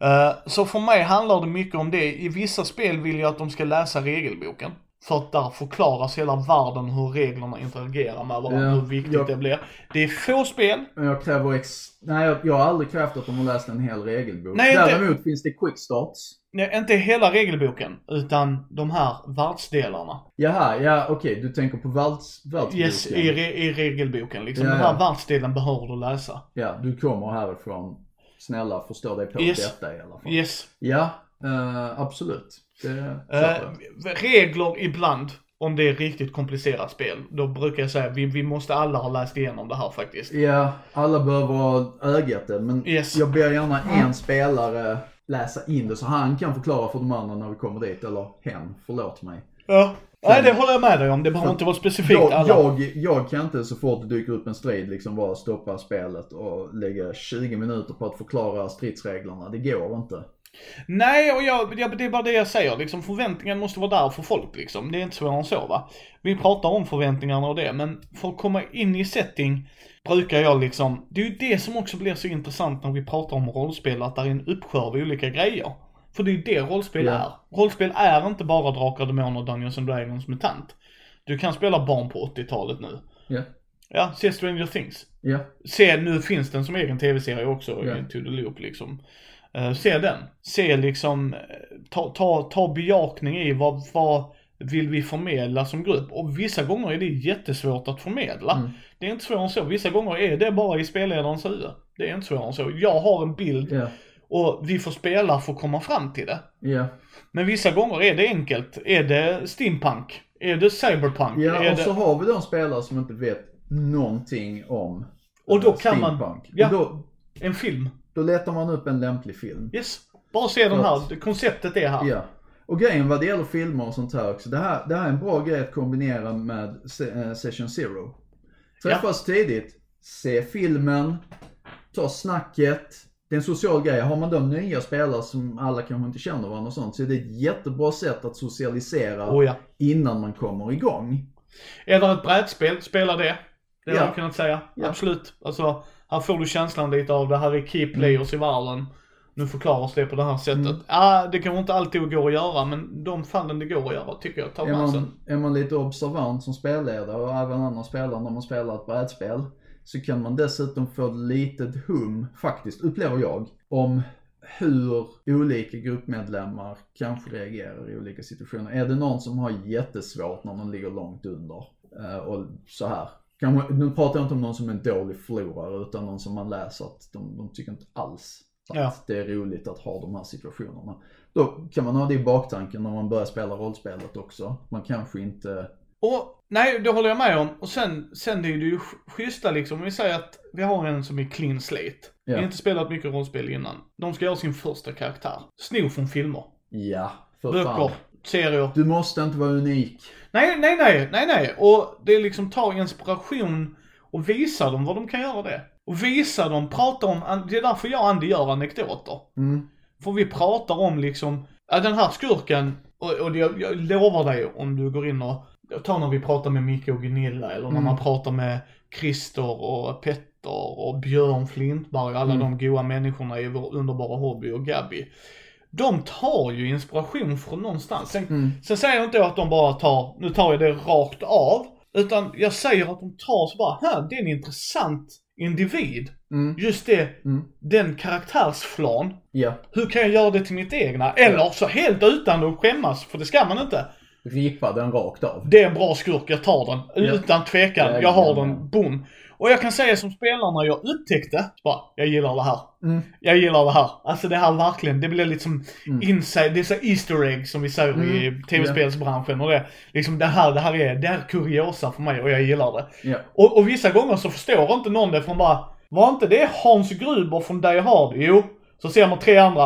A: Eh, Så för mig handlar det mycket om det. I vissa spel vill jag att de ska läsa regelboken. För att där förklaras hela världen hur reglerna interagerar med varandra,
B: Ja,
A: hur viktigt
B: jag-
A: det blir. Det är få spel.
B: Men jag kräver ex... Nej, jag, jag har aldrig krävt att de har läst en hel regelbok.
A: Nej, inte-
B: Däremot finns det quick starts.
A: Nej, inte hela regelboken, utan de här världsdelarna.
B: Jaha, ja okej, du tänker på världs, världsboken.
A: Yes, i, re, i regelboken liksom.
B: Ja,
A: Den här
B: ja.
A: världsdelen behöver du läsa.
B: Ja, du kommer härifrån. Snälla, förstå dig på
A: Yes.
B: detta i alla fall.
A: Yes.
B: Ja, eh, absolut.
A: Eh,
B: jag.
A: regler ibland, om det är riktigt komplicerat spel, då brukar jag säga vi, vi måste alla ha läst igenom det här faktiskt.
B: Ja, alla behöver ha ögat det, men
A: Yes.
B: jag ber gärna en spelare läsa in det så han kan förklara för de andra när vi kommer dit, eller hen, förlåt mig.
A: Ja. Nej, det håller jag med dig om. Det behöver inte vara specifikt
B: Jag,
A: alla.
B: jag, jag kan inte så fort det dyker upp en strid liksom bara stoppa spelet och lägga 20 minuter på att förklara stridsreglerna. Det går inte.
A: Nej, och jag, jag, det är bara det jag säger. Liksom, förväntningen måste vara där för folk liksom. Det är inte svårare än så va. Vi pratar om förväntningarna och det, men för att komma in i setting brukar jag liksom, det är ju det som också blir så intressant när vi pratar om rollspel, att det är en uppsjö av olika grejer. För det är ju det rollspel
B: Ja.
A: är. Rollspel är inte bara Drakar, Demoner, Dungeons and Dragons, MUTANT. Du kan spela barn på 80-talet nu.
B: Ja.
A: Ja, se Stranger Things.
B: Ja,
A: Se, nu finns den som egen tv-serie också,
B: Ja.
A: i To the Loop liksom. Eh, se den. Se liksom, eh, ta, ta, ta bejakning i vad, vad vill vi förmedla som grupp? Och vissa gånger är det jättesvårt att förmedla.
B: Mm.
A: Det är inte svårare än så. Vissa gånger är det bara i spelledarens huvud. Det är inte svårare än så. Jag har en bild
B: ja,
A: och vi får spela för att komma fram till det.
B: ja.
A: Men vissa gånger är det enkelt. Är det steampunk? Är det cyberpunk?
B: Ja,
A: är
B: och
A: det...
B: så har vi de spelare som inte vet någonting om
A: Och då kan man-
B: steampunk.
A: ja.
B: Och då,
A: En film?
B: Då letar man upp en lämplig film.
A: Yes. Bara se den här. Konceptet är här.
B: Ja. Och grejen vad det gäller filmer och sånt här också. Det här, det här är en bra grej att kombinera med eh, Session Zero. Träffas tidigt, se filmen, ta snacket. Det är en social grej. Har man då nya spelare som alla kanske inte känner varandra och sånt så är det ett jättebra sätt att socialisera
A: Oh ja.
B: innan man kommer igång.
A: Är det ett brädspel, spela det. Det har
B: Ja.
A: jag kunnat säga.
B: Ja.
A: Absolut. Alltså, här får du känslan lite av det här är key players i världen. Nu förklaras det på det här sättet.
B: Mm.
A: Ja, det kanske inte alltid går att göra, men de fallen det går att göra tycker jag, ta
B: Är man, är man lite observant som spelledare och även andra spelare när man spelar ett brädspel så kan man dessutom få ett litet hum, faktiskt, upplever jag, om hur olika gruppmedlemmar kanske reagerar i olika situationer. Är det någon som har jättesvårt när någon ligger långt under eh, och så här. Kanske, nu pratar jag inte om någon som är en dålig förlorare utan någon som man läser att de, de tycker inte alls att
A: Ja.
B: det är roligt att ha de här situationerna. Då kan man ha det i baktanken när man börjar spela rollspelet också. Man kanske inte
A: Och nej, det håller jag med om. Och sen, sen det är det ju sch- schyssta liksom, om vi säger att vi har en som är clean slate.
B: Ja.
A: Inte spelat mycket rollspel innan. De ska göra sin första karaktär. Sno från filmer,
B: Ja, för
A: böcker,
B: fan.
A: Serier.
B: Du måste inte vara unik.
A: Nej, nej, nej, nej, nej. Och det är liksom ta inspiration och visa dem vad de kan göra det. Och visa dem, prata om, det är därför jag och Andy gör anekdoter.
B: Mm.
A: För vi pratar om liksom, ja den här skurken, och, och jag, jag lovar dig om du går in och, ta när vi pratar med Micke och Gunilla eller när
B: Mm.
A: man pratar med Christer och Petter och Björn Flintberg och alla
B: Mm.
A: de goa människorna i vår underbara hobby och Gabby. De tar ju inspiration från någonstans. Sen,
B: Mm.
A: sen säger jag inte att de bara tar, nu tar jag det rakt av. Utan jag säger att de tar så bara, här, det är en intressant individ.
B: Mm.
A: Just det,
B: Mm.
A: den karaktärsflan.
B: Ja.
A: Hur kan jag göra det till mitt egna? Eller så helt utan att skämmas, för det ska man inte.
B: Ripa den rakt av.
A: Det är en bra skurk, jag tar den.
B: Ja.
A: Utan tvekan,
B: Ja,
A: jag har den, boom. Och jag kan säga som spelare när jag upptäckte, bara, jag gillar det här.
B: Mm.
A: Jag gillar det här. Alltså det här verkligen, det blir liksom
B: Mm.
A: inside, det är så Easter egg som vi säger i
B: Mm,
A: tv-spelsbranschen och det. Liksom det här, det här är, det är kuriosa för mig och jag gillar det.
B: Ja.
A: Och, och vissa gånger så förstår inte någon det från bara, var inte det Hans Gruber från Die Hard? Jo. Så ser man tre andra.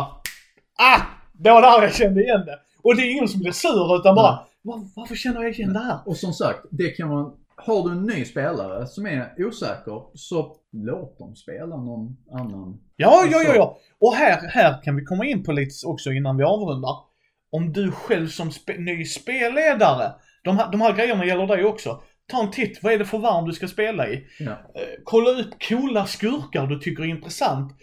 A: Ah! Det var där jag kände igen det. Och det är ingen som blir sur utan bara, var, varför känner jag igen det här?
B: Och som sagt, det kan man... Har du en ny spelare som är osäker, så låt dem spela någon annan.
A: Ja, ja, ja,
B: Så.
A: ja. Och här, här kan vi komma in på lite också innan vi avrundar. Om du själv som spe, ny spelledare, de här, de här grejerna gäller dig också. Ta en titt, vad är det för värld du ska spela i?
B: Ja.
A: Eh, kolla upp coola skurkar du tycker är intressant.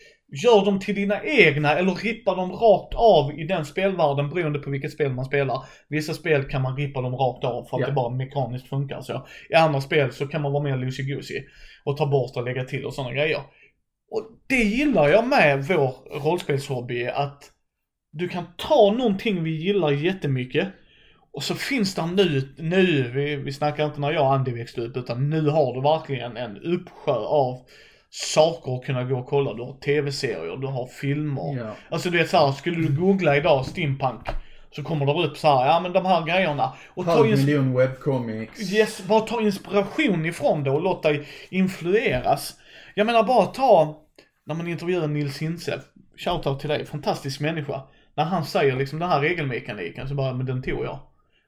A: Gör dem till dina egna eller rippa dem rakt av i den spelvärlden beroende på vilket spel man spelar. Vissa spel kan man rippa dem rakt av för att
B: Ja.
A: det bara mekaniskt funkar så. I andra spel så kan man vara mer loosey-goosey och ta bort och lägga till och sådana grejer. Och det gillar jag med vår rollspelshobby att du kan ta någonting vi gillar jättemycket och så finns det nu, nu, vi, vi snackar inte när jag och Andy växte upp utan nu har du verkligen en uppsjö av saker att kunna gå och kolla. Du har tv-serier, du har filmer.
B: Ja.
A: Alltså du vet såhär, skulle du googla idag steampunk så kommer det upp så här, ja men de här grejerna. Och ta
B: Halv miljon webcomics.
A: Yes, bara ta inspiration ifrån det och låt dig influeras. Jag menar bara ta, när man intervjuar Nils Hintze, shoutout till dig, fantastisk människa. När han säger liksom den här regelmekaniken så bara, men den tog jag.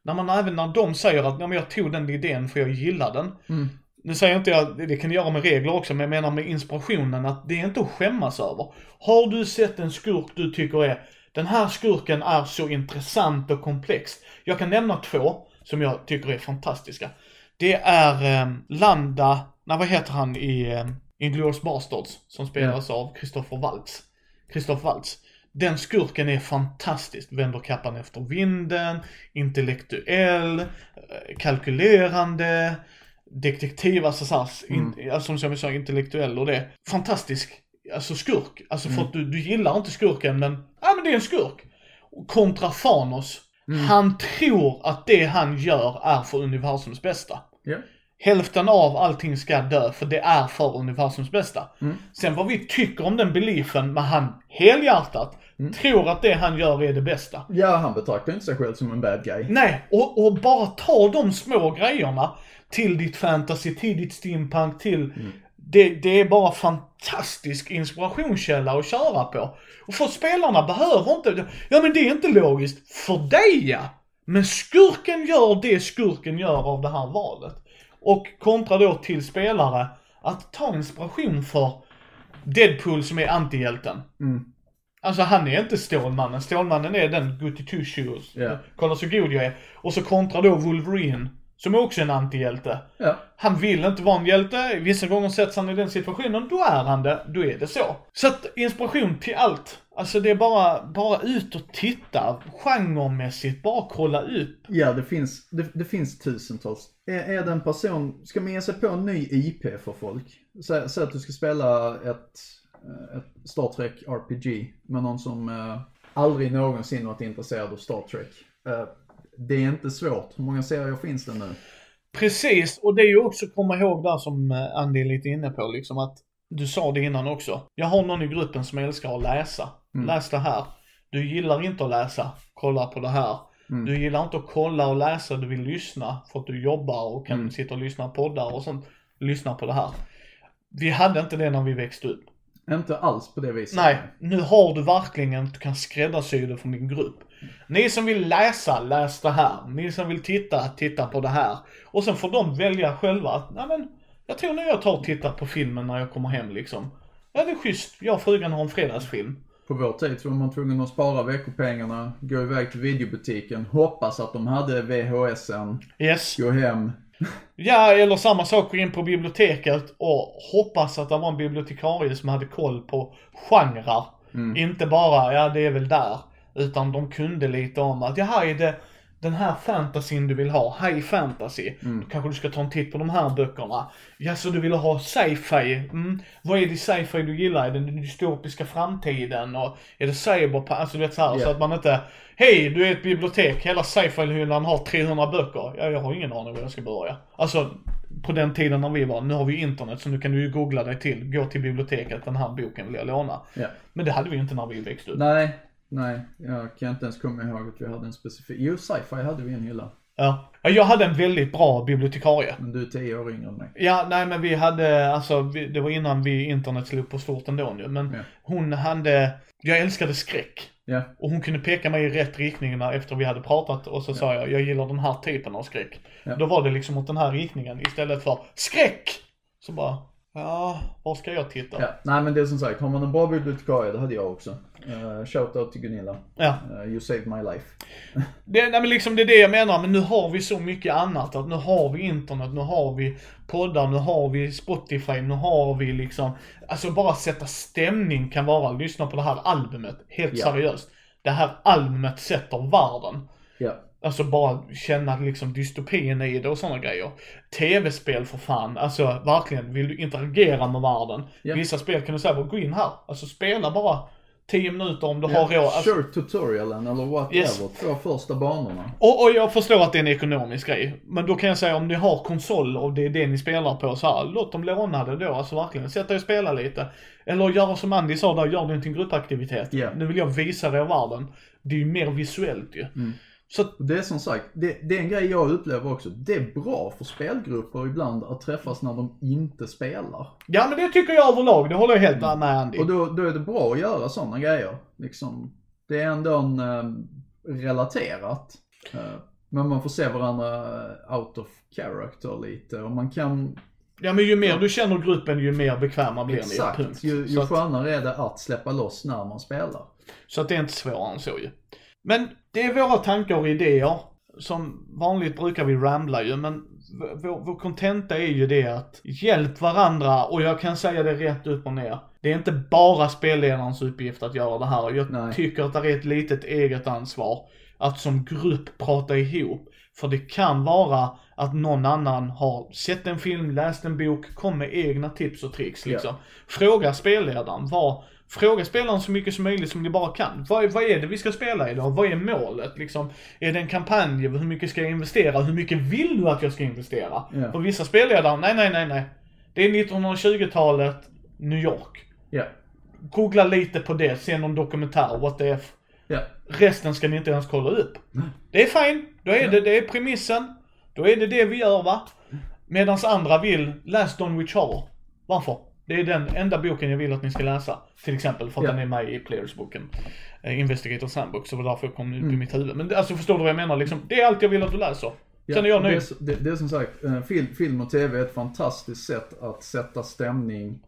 A: När man även när de säger att, ja men jag tog den idén för jag gillar den.
B: Mm.
A: Nu säger inte jag, det kan du göra med regler också, men jag menar med inspirationen att det är inte att skämmas över. Har du sett en skurk du tycker är, den här skurken är så intressant och komplex. Jag kan nämna två som jag tycker är fantastiska. Det är eh, Landa, nej vad heter han i eh, Inglourious Basterds som spelas av Christopher Waltz. Christopher Waltz. Den skurken är fantastisk. Vänder kappan efter vinden, intellektuell, eh, kalkylerande, detektiv, alltså såhär, in, alltså som jag sa, intellektuell och det. Fantastisk, alltså skurk. Alltså för att du, du gillar inte skurken men, ja men det är en skurk. Kontra Thanos. Han tror att det han gör är för universums bästa.
B: Ja.
A: Hälften av allting ska dö för det är för universums bästa. Sen vad vi tycker om den beliefen, men han helhjärtat tror att det han gör är det bästa.
B: ja, han betraktar inte sig själv som en bad guy.
A: Nej, och, och bara ta de små grejerna till ditt fantasy, till ditt steampunk, till... Det, det är bara fantastisk inspirationskälla att köra på. Och för spelarna behöver inte, ja men det är inte logiskt. För dig ja! Men skurken gör det skurken gör av det här valet. Och kontra då till spelare, att ta inspiration för Deadpool som är antihjälten.
B: Mm.
A: Alltså han är inte Stålmannen. Stålmannen är den two shoes.
B: Ja.
A: Kolla så god jag är. Och så kontra då Wolverine. Som är också en antihjälte.
B: Ja.
A: Han vill inte vara en hjälte. Vissa gånger sätts han i den situationen. Då är han det. Då är det så. Så att inspiration till allt. Alltså det är bara, bara ut och titta. Genremässigt. Bara kolla upp.
B: Ja, det finns, det, det finns tusentals. Är, är det en person, ska man ge sig på en ny IP för folk? Sä- Säg att du ska spela ett, eh, ett Star Trek RPG med någon som eh, aldrig någonsin varit intresserad av Star Trek. Eh, det är inte svårt. Hur många serier finns det nu?
A: Precis, och det är ju också komma ihåg där som eh, Andy är lite inne på liksom att du sa det innan också. Jag har någon i gruppen som älskar att läsa.
B: Mm.
A: Läs det här. Du gillar inte att läsa. Kolla på det här.
B: Mm.
A: Du gillar inte att kolla och läsa, du vill lyssna för att du jobbar och kan
B: Mm.
A: sitta och lyssna på poddar och sånt. Lyssna på det här. Vi hade inte det när vi växte upp.
B: Inte alls på det viset.
A: Nej, nu har du verkligen, du kan skräddarsy det för din grupp. Ni som vill läsa, läs det här. Ni som vill titta, titta på det här. Och sen får de välja själva nej men, jag tror nog jag tar och tittar på filmen när jag kommer hem liksom. Ja det är schysst, jag och frugan har en fredagsfilm.
B: På vår tid så var man tvungen att spara veckopengarna, gå iväg till videobutiken, hoppas att de hade VHSen,
A: Yes.
B: gå hem.
A: Ja, eller samma sak, gå in på biblioteket och hoppas att det var en bibliotekarie som hade koll på genrer.
B: Mm.
A: Inte bara, ja det är väl där. Utan de kunde lite om att, jaha är det den här fantasyn du vill ha, high fantasy.
B: Mm.
A: Då kanske du ska ta en titt på de här böckerna. Ja, så du vill ha sci-fi? Mm. Vad är det sci-fi du gillar? Är det den dystopiska framtiden? Och är det cyberpunk? Alltså du vet så här, så
B: Ja.
A: att man inte, hej du är ett bibliotek, hela sci-fi-hyllan har 300 böcker. Ja, jag har ingen aning var jag ska börja. Alltså, på den tiden när vi var, nu har vi ju internet så nu kan du ju googla dig till, gå till biblioteket, den här boken vill jag låna.
B: Ja.
A: Men det hade vi inte när vi växte upp.
B: Nej, nej, jag kan inte ens komma ihåg att vi hade en specifik, jo sci-fi hade vi en hylla.
A: Ja. ja, jag hade en väldigt bra bibliotekarie.
B: Men du är tio år yngre än mig.
A: Ja, nej men vi hade, alltså vi, det var innan vi internet slog på stort ändå nu, men
B: Ja.
A: hon hade, jag älskade skräck.
B: Ja,
A: Och hon kunde peka mig i rätt riktning när, efter vi hade pratat och så sa jag, jag gillar den här typen av skräck.
B: Ja.
A: Då var det liksom åt den här riktningen istället för skräck! Så bara, ja, var ska jag titta?
B: ja. Nej men det är som sagt, har man en bra bibliotekarie, det hade jag också. Uh, Shoutout till Gunilla.
A: Ja.
B: Uh, you saved my life.
A: Det, nej men liksom det är det jag menar, men nu har vi så mycket annat. Att nu har vi internet, nu har vi poddar, nu har vi Spotify, nu har vi liksom, alltså bara sätta stämning kan vara, lyssna på det här albumet, helt
B: Ja.
A: seriöst. Det här albumet sätter världen.
B: Ja.
A: Alltså bara känna liksom dystopin i det och sådana grejer. Tv-spel för fan, alltså verkligen, vill du interagera med världen?
B: Ja.
A: Vissa spel kan du säga, gå in här, alltså spela bara 10 minuter om du
B: Ja,
A: har råd. Alltså,
B: Kör tutorialen eller whatever,
A: Yes.
B: två första banorna.
A: och, och jag förstår att det är en ekonomisk grej. Men då kan jag säga om ni har konsol och det är det ni spelar på så här, låt dem låna det då. Alltså verkligen, sätt dig och spela lite. Eller göra som Andy sa där, gör en gruppaktivitet.
B: Ja.
A: Nu vill jag visa er världen. Det är ju mer visuellt ju.
B: Mm.
A: Så att,
B: det är som sagt, det, det är en grej jag upplever också. Det är bra för spelgrupper ibland att träffas när de inte spelar.
A: ja men det tycker jag överlag, det håller jag helt med Andy.
B: Och då, då är det bra att göra sådana grejer. Liksom, det är ändå en, eh, relaterat. Eh, men man får se varandra eh, out of character lite och man kan,
A: Ja men ju mer du känner gruppen ju mer bekväma blir ni.
B: exakt, ju, ju
A: att,
B: skönare är det att släppa loss när man spelar.
A: så att det är inte svårare än så ju. Men det är våra tankar och idéer. Som vanligt brukar vi rambla ju men vår, kontenta är ju det att hjälp varandra och jag kan säga det rätt upp och ner. Det är inte bara spelledarens uppgift att göra det här. Jag
B: Nej.
A: tycker att det är ett litet eget ansvar att som grupp prata ihop. För det kan vara att någon annan har sett en film, läst en bok, kom med egna tips och tricks liksom. Fråga spelledaren, vad, fråga spelaren så mycket som möjligt som ni bara kan. Vad, vad är det vi ska spela idag? Vad är målet liksom? Är det en kampanj? Hur mycket ska jag investera? Hur mycket vill du att jag ska investera?
B: Ja.
A: För vissa spelledare, nej nej nej nej. Det är 1920-talet, New York.
B: Ja,
A: Googla lite på det, se någon dokumentär, what the f.
B: ja,
A: Resten ska ni inte ens kolla upp. Det är fine, då är det, det är premissen. Då är det det vi gör va. Medans andra vill, läs Don Witch Horror. Varför? Det är den enda boken jag vill att ni ska läsa. Till exempel för att
B: Ja.
A: den är med i Players-boken. Eh, Investigator Sandbox, så det var därför jag kom ut i mitt huvud. Men det- alltså förstår du vad jag menar liksom? Det är allt jag vill att du läser.
B: ja.
A: Sen är jag
B: det,
A: nöjd.
B: är, det, det är som sagt, eh, film, film och tv är ett fantastiskt sätt att sätta stämning.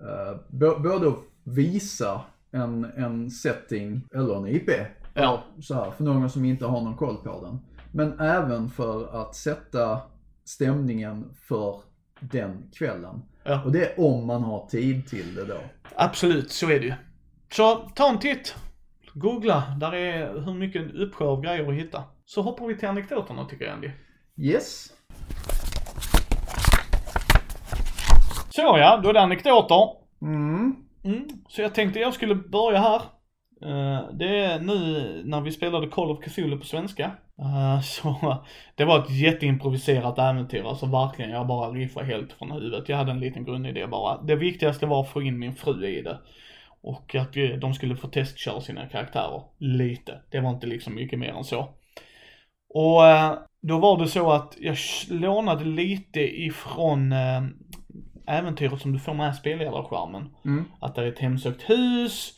B: eh, både att visa en, en setting, eller en IP.
A: Ja.
B: Så här, för någon som inte har någon koll på den. Men även för att sätta stämningen för den kvällen.
A: Ja.
B: Och det är om man har tid till det då.
A: Absolut, så är det ju. Så ta en titt. Googla, där är hur mycket uppsjö av grejer att hitta. Så hoppar vi till anekdoterna tycker jag Andy.
B: Yes.
A: Så ja, då är det anekdoter.
B: Mm.
A: Mm, så jag tänkte jag skulle börja här. Eh, det är nu när vi spelade Call of Cthulhu på svenska. Eh, så det var ett jätteimproviserat äventyr, alltså verkligen. Jag bara riffade helt från huvudet. Jag hade en liten grundidé bara. Det viktigaste var att få in min fru i det. Och att eh, de skulle få testköra sina karaktärer. Lite. Det var inte liksom mycket mer än så. Och eh, då var det så att jag lånade lite ifrån äventyret som du får med spelledarskärmen.
B: Mm.
A: Att det är ett hemsökt hus,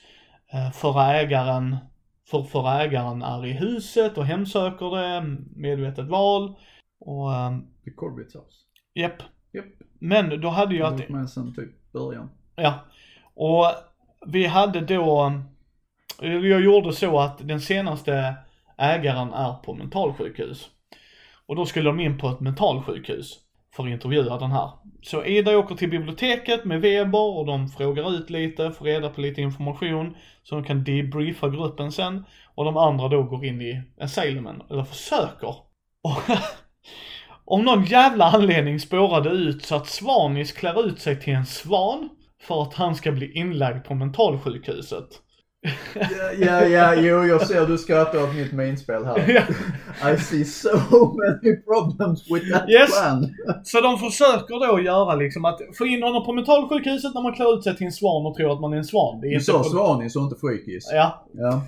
A: förra ägaren, för, förra ägaren är i huset och hemsöker det, medvetet val. Och eh,
B: The Corbett's House.
A: japp.
B: Japp.
A: Men då hade
B: Jag
A: jag
B: har med sen typ början.
A: Ja. Och vi hade då, jag gjorde så att den senaste ägaren är på mentalsjukhus. Och då skulle de in på ett mentalsjukhus för att intervjua den här. Så Ida åker till biblioteket med Weber och de frågar ut lite, får reda på lite information så de kan debriefa gruppen sen. Och de andra då går in i assailumen, eller försöker. Och om någon jävla anledning spårade ut så att Svanis klär ut sig till en svan för att han ska bli inlagd på mentalsjukhuset.
B: Ja, ja, jo, jag ser du skrattar åt mitt mainspel här.
A: Ja.
B: I see so many problems with that
A: Yes.
B: plan.
A: Så de försöker då göra liksom att få in honom på mentalsjukhuset när man klär ut sig till en svan och tror att man är en svan. Det är
B: Du sa
A: pro-
B: Svanis och inte Freakies.
A: Ja.
B: Ja,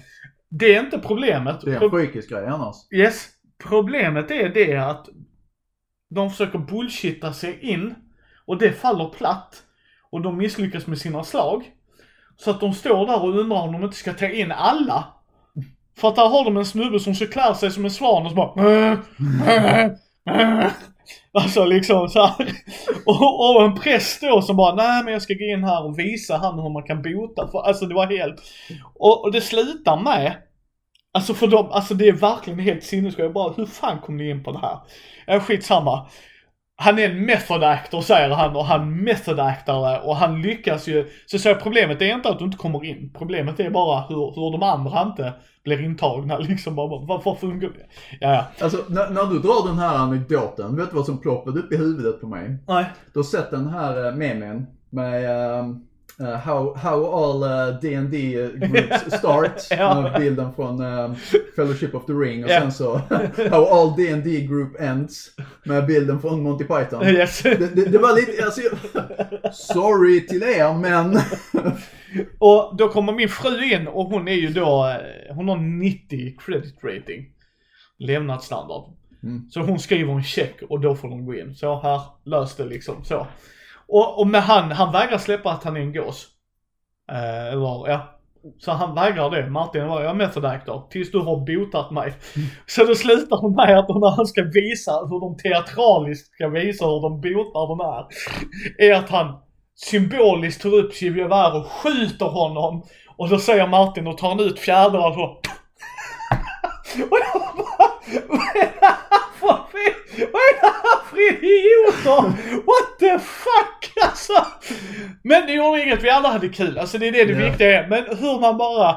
A: Det är inte problemet.
B: det är en
A: Pro-
B: Freakies-grej annars.
A: Yes. Problemet är det att de försöker bullshitta sig in och det faller platt. Och de misslyckas med sina slag. Så att de står där och undrar om de inte ska ta in alla. För att där har de en snubbe som så klär sig som en svan och så bara äh, äh, äh, Alltså liksom så här. Och, och en präst då som bara, nej men jag ska gå in här och visa han hur man kan bota. För, alltså det var helt, och, och det slutar med Alltså för dem, alltså det är verkligen helt sinnessjukt. Jag bara, hur fan kom ni in på det här? Äh skitsamma. Han är en method actor säger han och han method actare och han lyckas ju. Så säger jag, problemet är inte att du inte kommer in. Problemet är bara hur, hur de andra inte blir intagna liksom. Bara, vad funkar det? Ja, ja.
B: Alltså, när, när du drar den här anekdoten, vet du vad som ploppade upp i huvudet på mig?
A: Nej.
B: Du har sett den här uh, memen med ehm, eh, how, how all uh, D&D groups start.
A: Ja.
B: Med bilden från ehm, Fellowship of the Ring. Och
A: Ja.
B: sen så how all D&D group ends. Med bilden från Monty Python.
A: Yes.
B: Det, det, det var lite, alltså, sorry till er men
A: Och då kommer min fru in och hon är ju då, eh, hon har 90 credit rating. Levnadsstandard.
B: Mm.
A: Så hon skriver en check och då får de gå in. Så här, lös det liksom så. Och, och med han, han vägrar släppa att han är en gås. Eh, eller ja. Så han vägrar det. Martin var jag är method actor tills du har botat mig. Så det slutar med att när han ska visa hur de teatraliskt ska visa hur de botar den här. Är att han symboliskt tar upp sitt gevär och skjuter honom. Och då säger Martin och tar han ut fjädrar och så. Och jag bara, vad är det här för fel? Vad är det här för idioter? What the fuck alltså? Men det gjorde inget, vi alla hade kul. Alltså det är det det
B: Ja.
A: viktiga är. Men hur man bara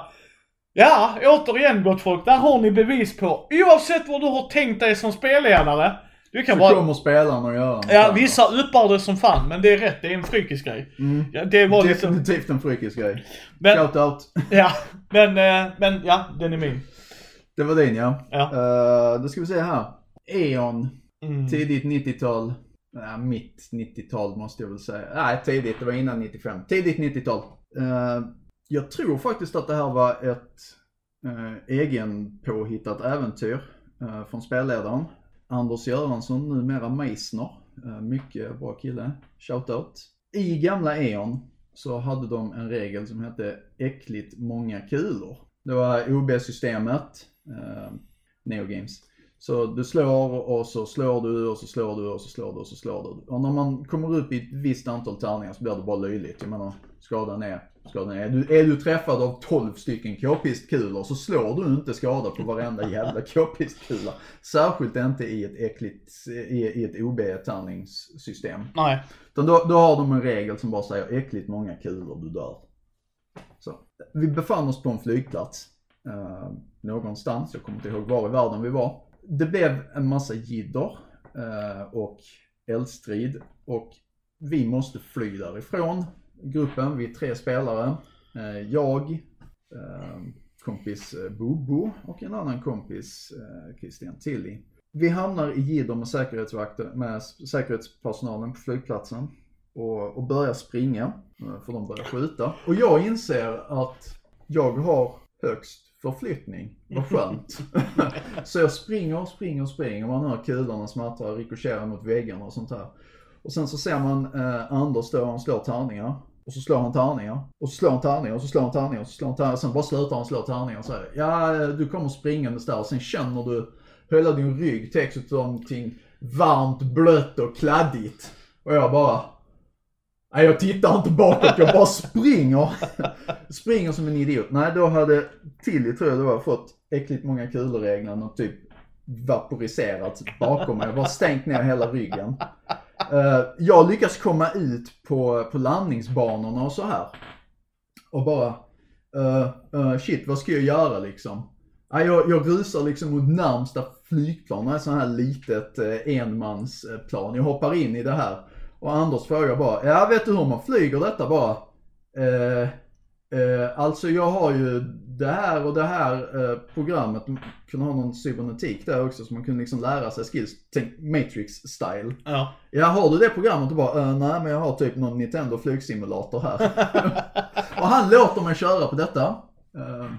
A: Ja, återigen gott folk, där har ni bevis på. Oavsett vad du har tänkt dig som spelledare. Du kan
B: så
A: bara...
B: kommer spelarna att göra något
A: Ja, vissa uppar det som fan, men det är rätt. Det är en frykisgrej.
B: Mm.
A: Ja, det var liksom...
B: Definitivt en Freakies-grej.
A: Men,
B: Shout out.
A: ja, men, eh, men ja, den är min.
B: Det var din ja.
A: Ja.
B: Uh, då ska vi se här. E.ON.
A: Mm.
B: Tidigt 90-tal. Ja, mitt 90-tal måste jag väl säga. Nej, tidigt. Det var innan 95. Tidigt 90-tal. Eh, jag tror faktiskt att det här var ett uh, egen påhittat äventyr eh, från spelledaren. Anders Göransson, numera Meissner. Uh, mycket bra kille. Shoutout. I gamla E.ON så hade de en regel som hette äckligt många kulor. Det var OB-systemet, uh, Neogames. Så du slår och så slår du och så slår du och så slår du och så slår du. Och när man kommer upp i ett visst antal tärningar så blir det bara löjligt. Jag menar, skadan är, skadan är. Är du, är du träffad av 12 stycken k-pistkulor så slår du inte skada på varenda jävla k-pistkula. Särskilt inte i ett äckligt, i, i ett OB-tärningssystem.
A: Nej.
B: Utan då, då har de en regel som bara säger äckligt många kulor, du dör. Så. Vi befann oss på en flygplats. Eh, någonstans, jag kommer inte ihåg var i världen vi var. Det blev en massa jidder eh, och eldstrid och vi måste fly därifrån. Gruppen, vi är tre spelare. Eh, jag, eh, kompis Bobo och en annan kompis, Christian Tilly. Vi hamnar i jidder med säkerhetsvakter, med säkerhetspersonalen på flygplatsen och, och börjar springa, för de börjar skjuta. Och jag inser att jag har högst förflyttning. Vad skönt. så jag springer och springer och springer. Man hör kulorna smattra, rikoschera mot väggarna och sånt här. Och sen så ser man eh, Anders stå och slår tärningar. Och så slår han tärningar. Och så slår han tärningar och så slår han tärningar och så slår han tärningar. Sen bara slutar han slå tärningar och säger ja du kommer springandes där och sen känner du hela din rygg täcks av någonting varmt, blött och kladdigt. Och jag bara Nej jag tittar inte bakåt, jag bara springer. springer som en idiot. Nej då hade Tilly tror jag det var fått äckligt många kulor i och typ vaporiserats bakom mig. Jag bara stängt ner hela ryggen. Uh, jag lyckas komma ut på, på landningsbanorna och så här. Och bara, uh, uh, shit vad ska jag göra liksom? Jag, jag rusar liksom mot närmsta flygplan, det är sån här litet enmansplan. Jag hoppar in i det här. Och Anders frågar bara, ja vet du hur man flyger detta bara? Eh, eh, alltså jag har ju det här och det här eh, programmet, kunde ha någon cybernetik där också så man kunde liksom lära sig skills, tänk Matrix-style.
A: Ja.
B: Ja, har du det programmet? Och bara, eh, nej men jag har typ någon Nintendo flygsimulator här. och han låter mig köra på detta. Eh,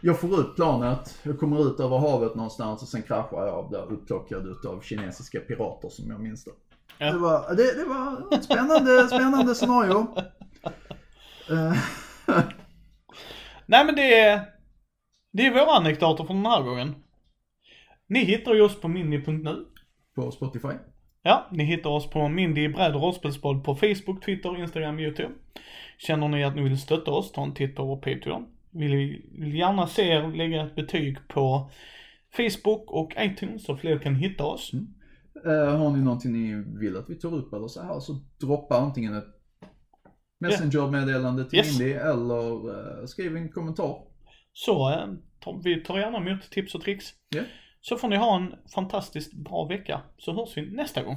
B: jag får ut planet, jag kommer ut över havet någonstans och sen kraschar jag och blir upplockad utav kinesiska pirater som jag minns det.
A: Ja.
B: Det, var, det, det var ett spännande, spännande scenario. Eh,
A: Nej men det är, det är våra anekdoter från den här gången. Ni hittar ju oss på mindy.nu.
B: på Spotify.
A: Ja, ni hittar oss på Mindy bräd och rollspelspodd på Facebook, Twitter, Instagram, YouTube. Känner ni att ni vill stötta oss, ta en titt på vår Patreon. Vill, vill gärna se er lägga ett betyg på Facebook och iTunes så fler kan hitta oss.
B: Eh, har ni någonting ni vill att vi tar upp eller så här så droppa antingen ett Messenger-meddelande till
A: Yes.
B: Indy eller eh, skriv en kommentar.
A: Så eh, tar, vi tar gärna emot tips och tricks.
B: Ja.
A: Så får ni ha en fantastiskt bra vecka, så hörs vi nästa gång.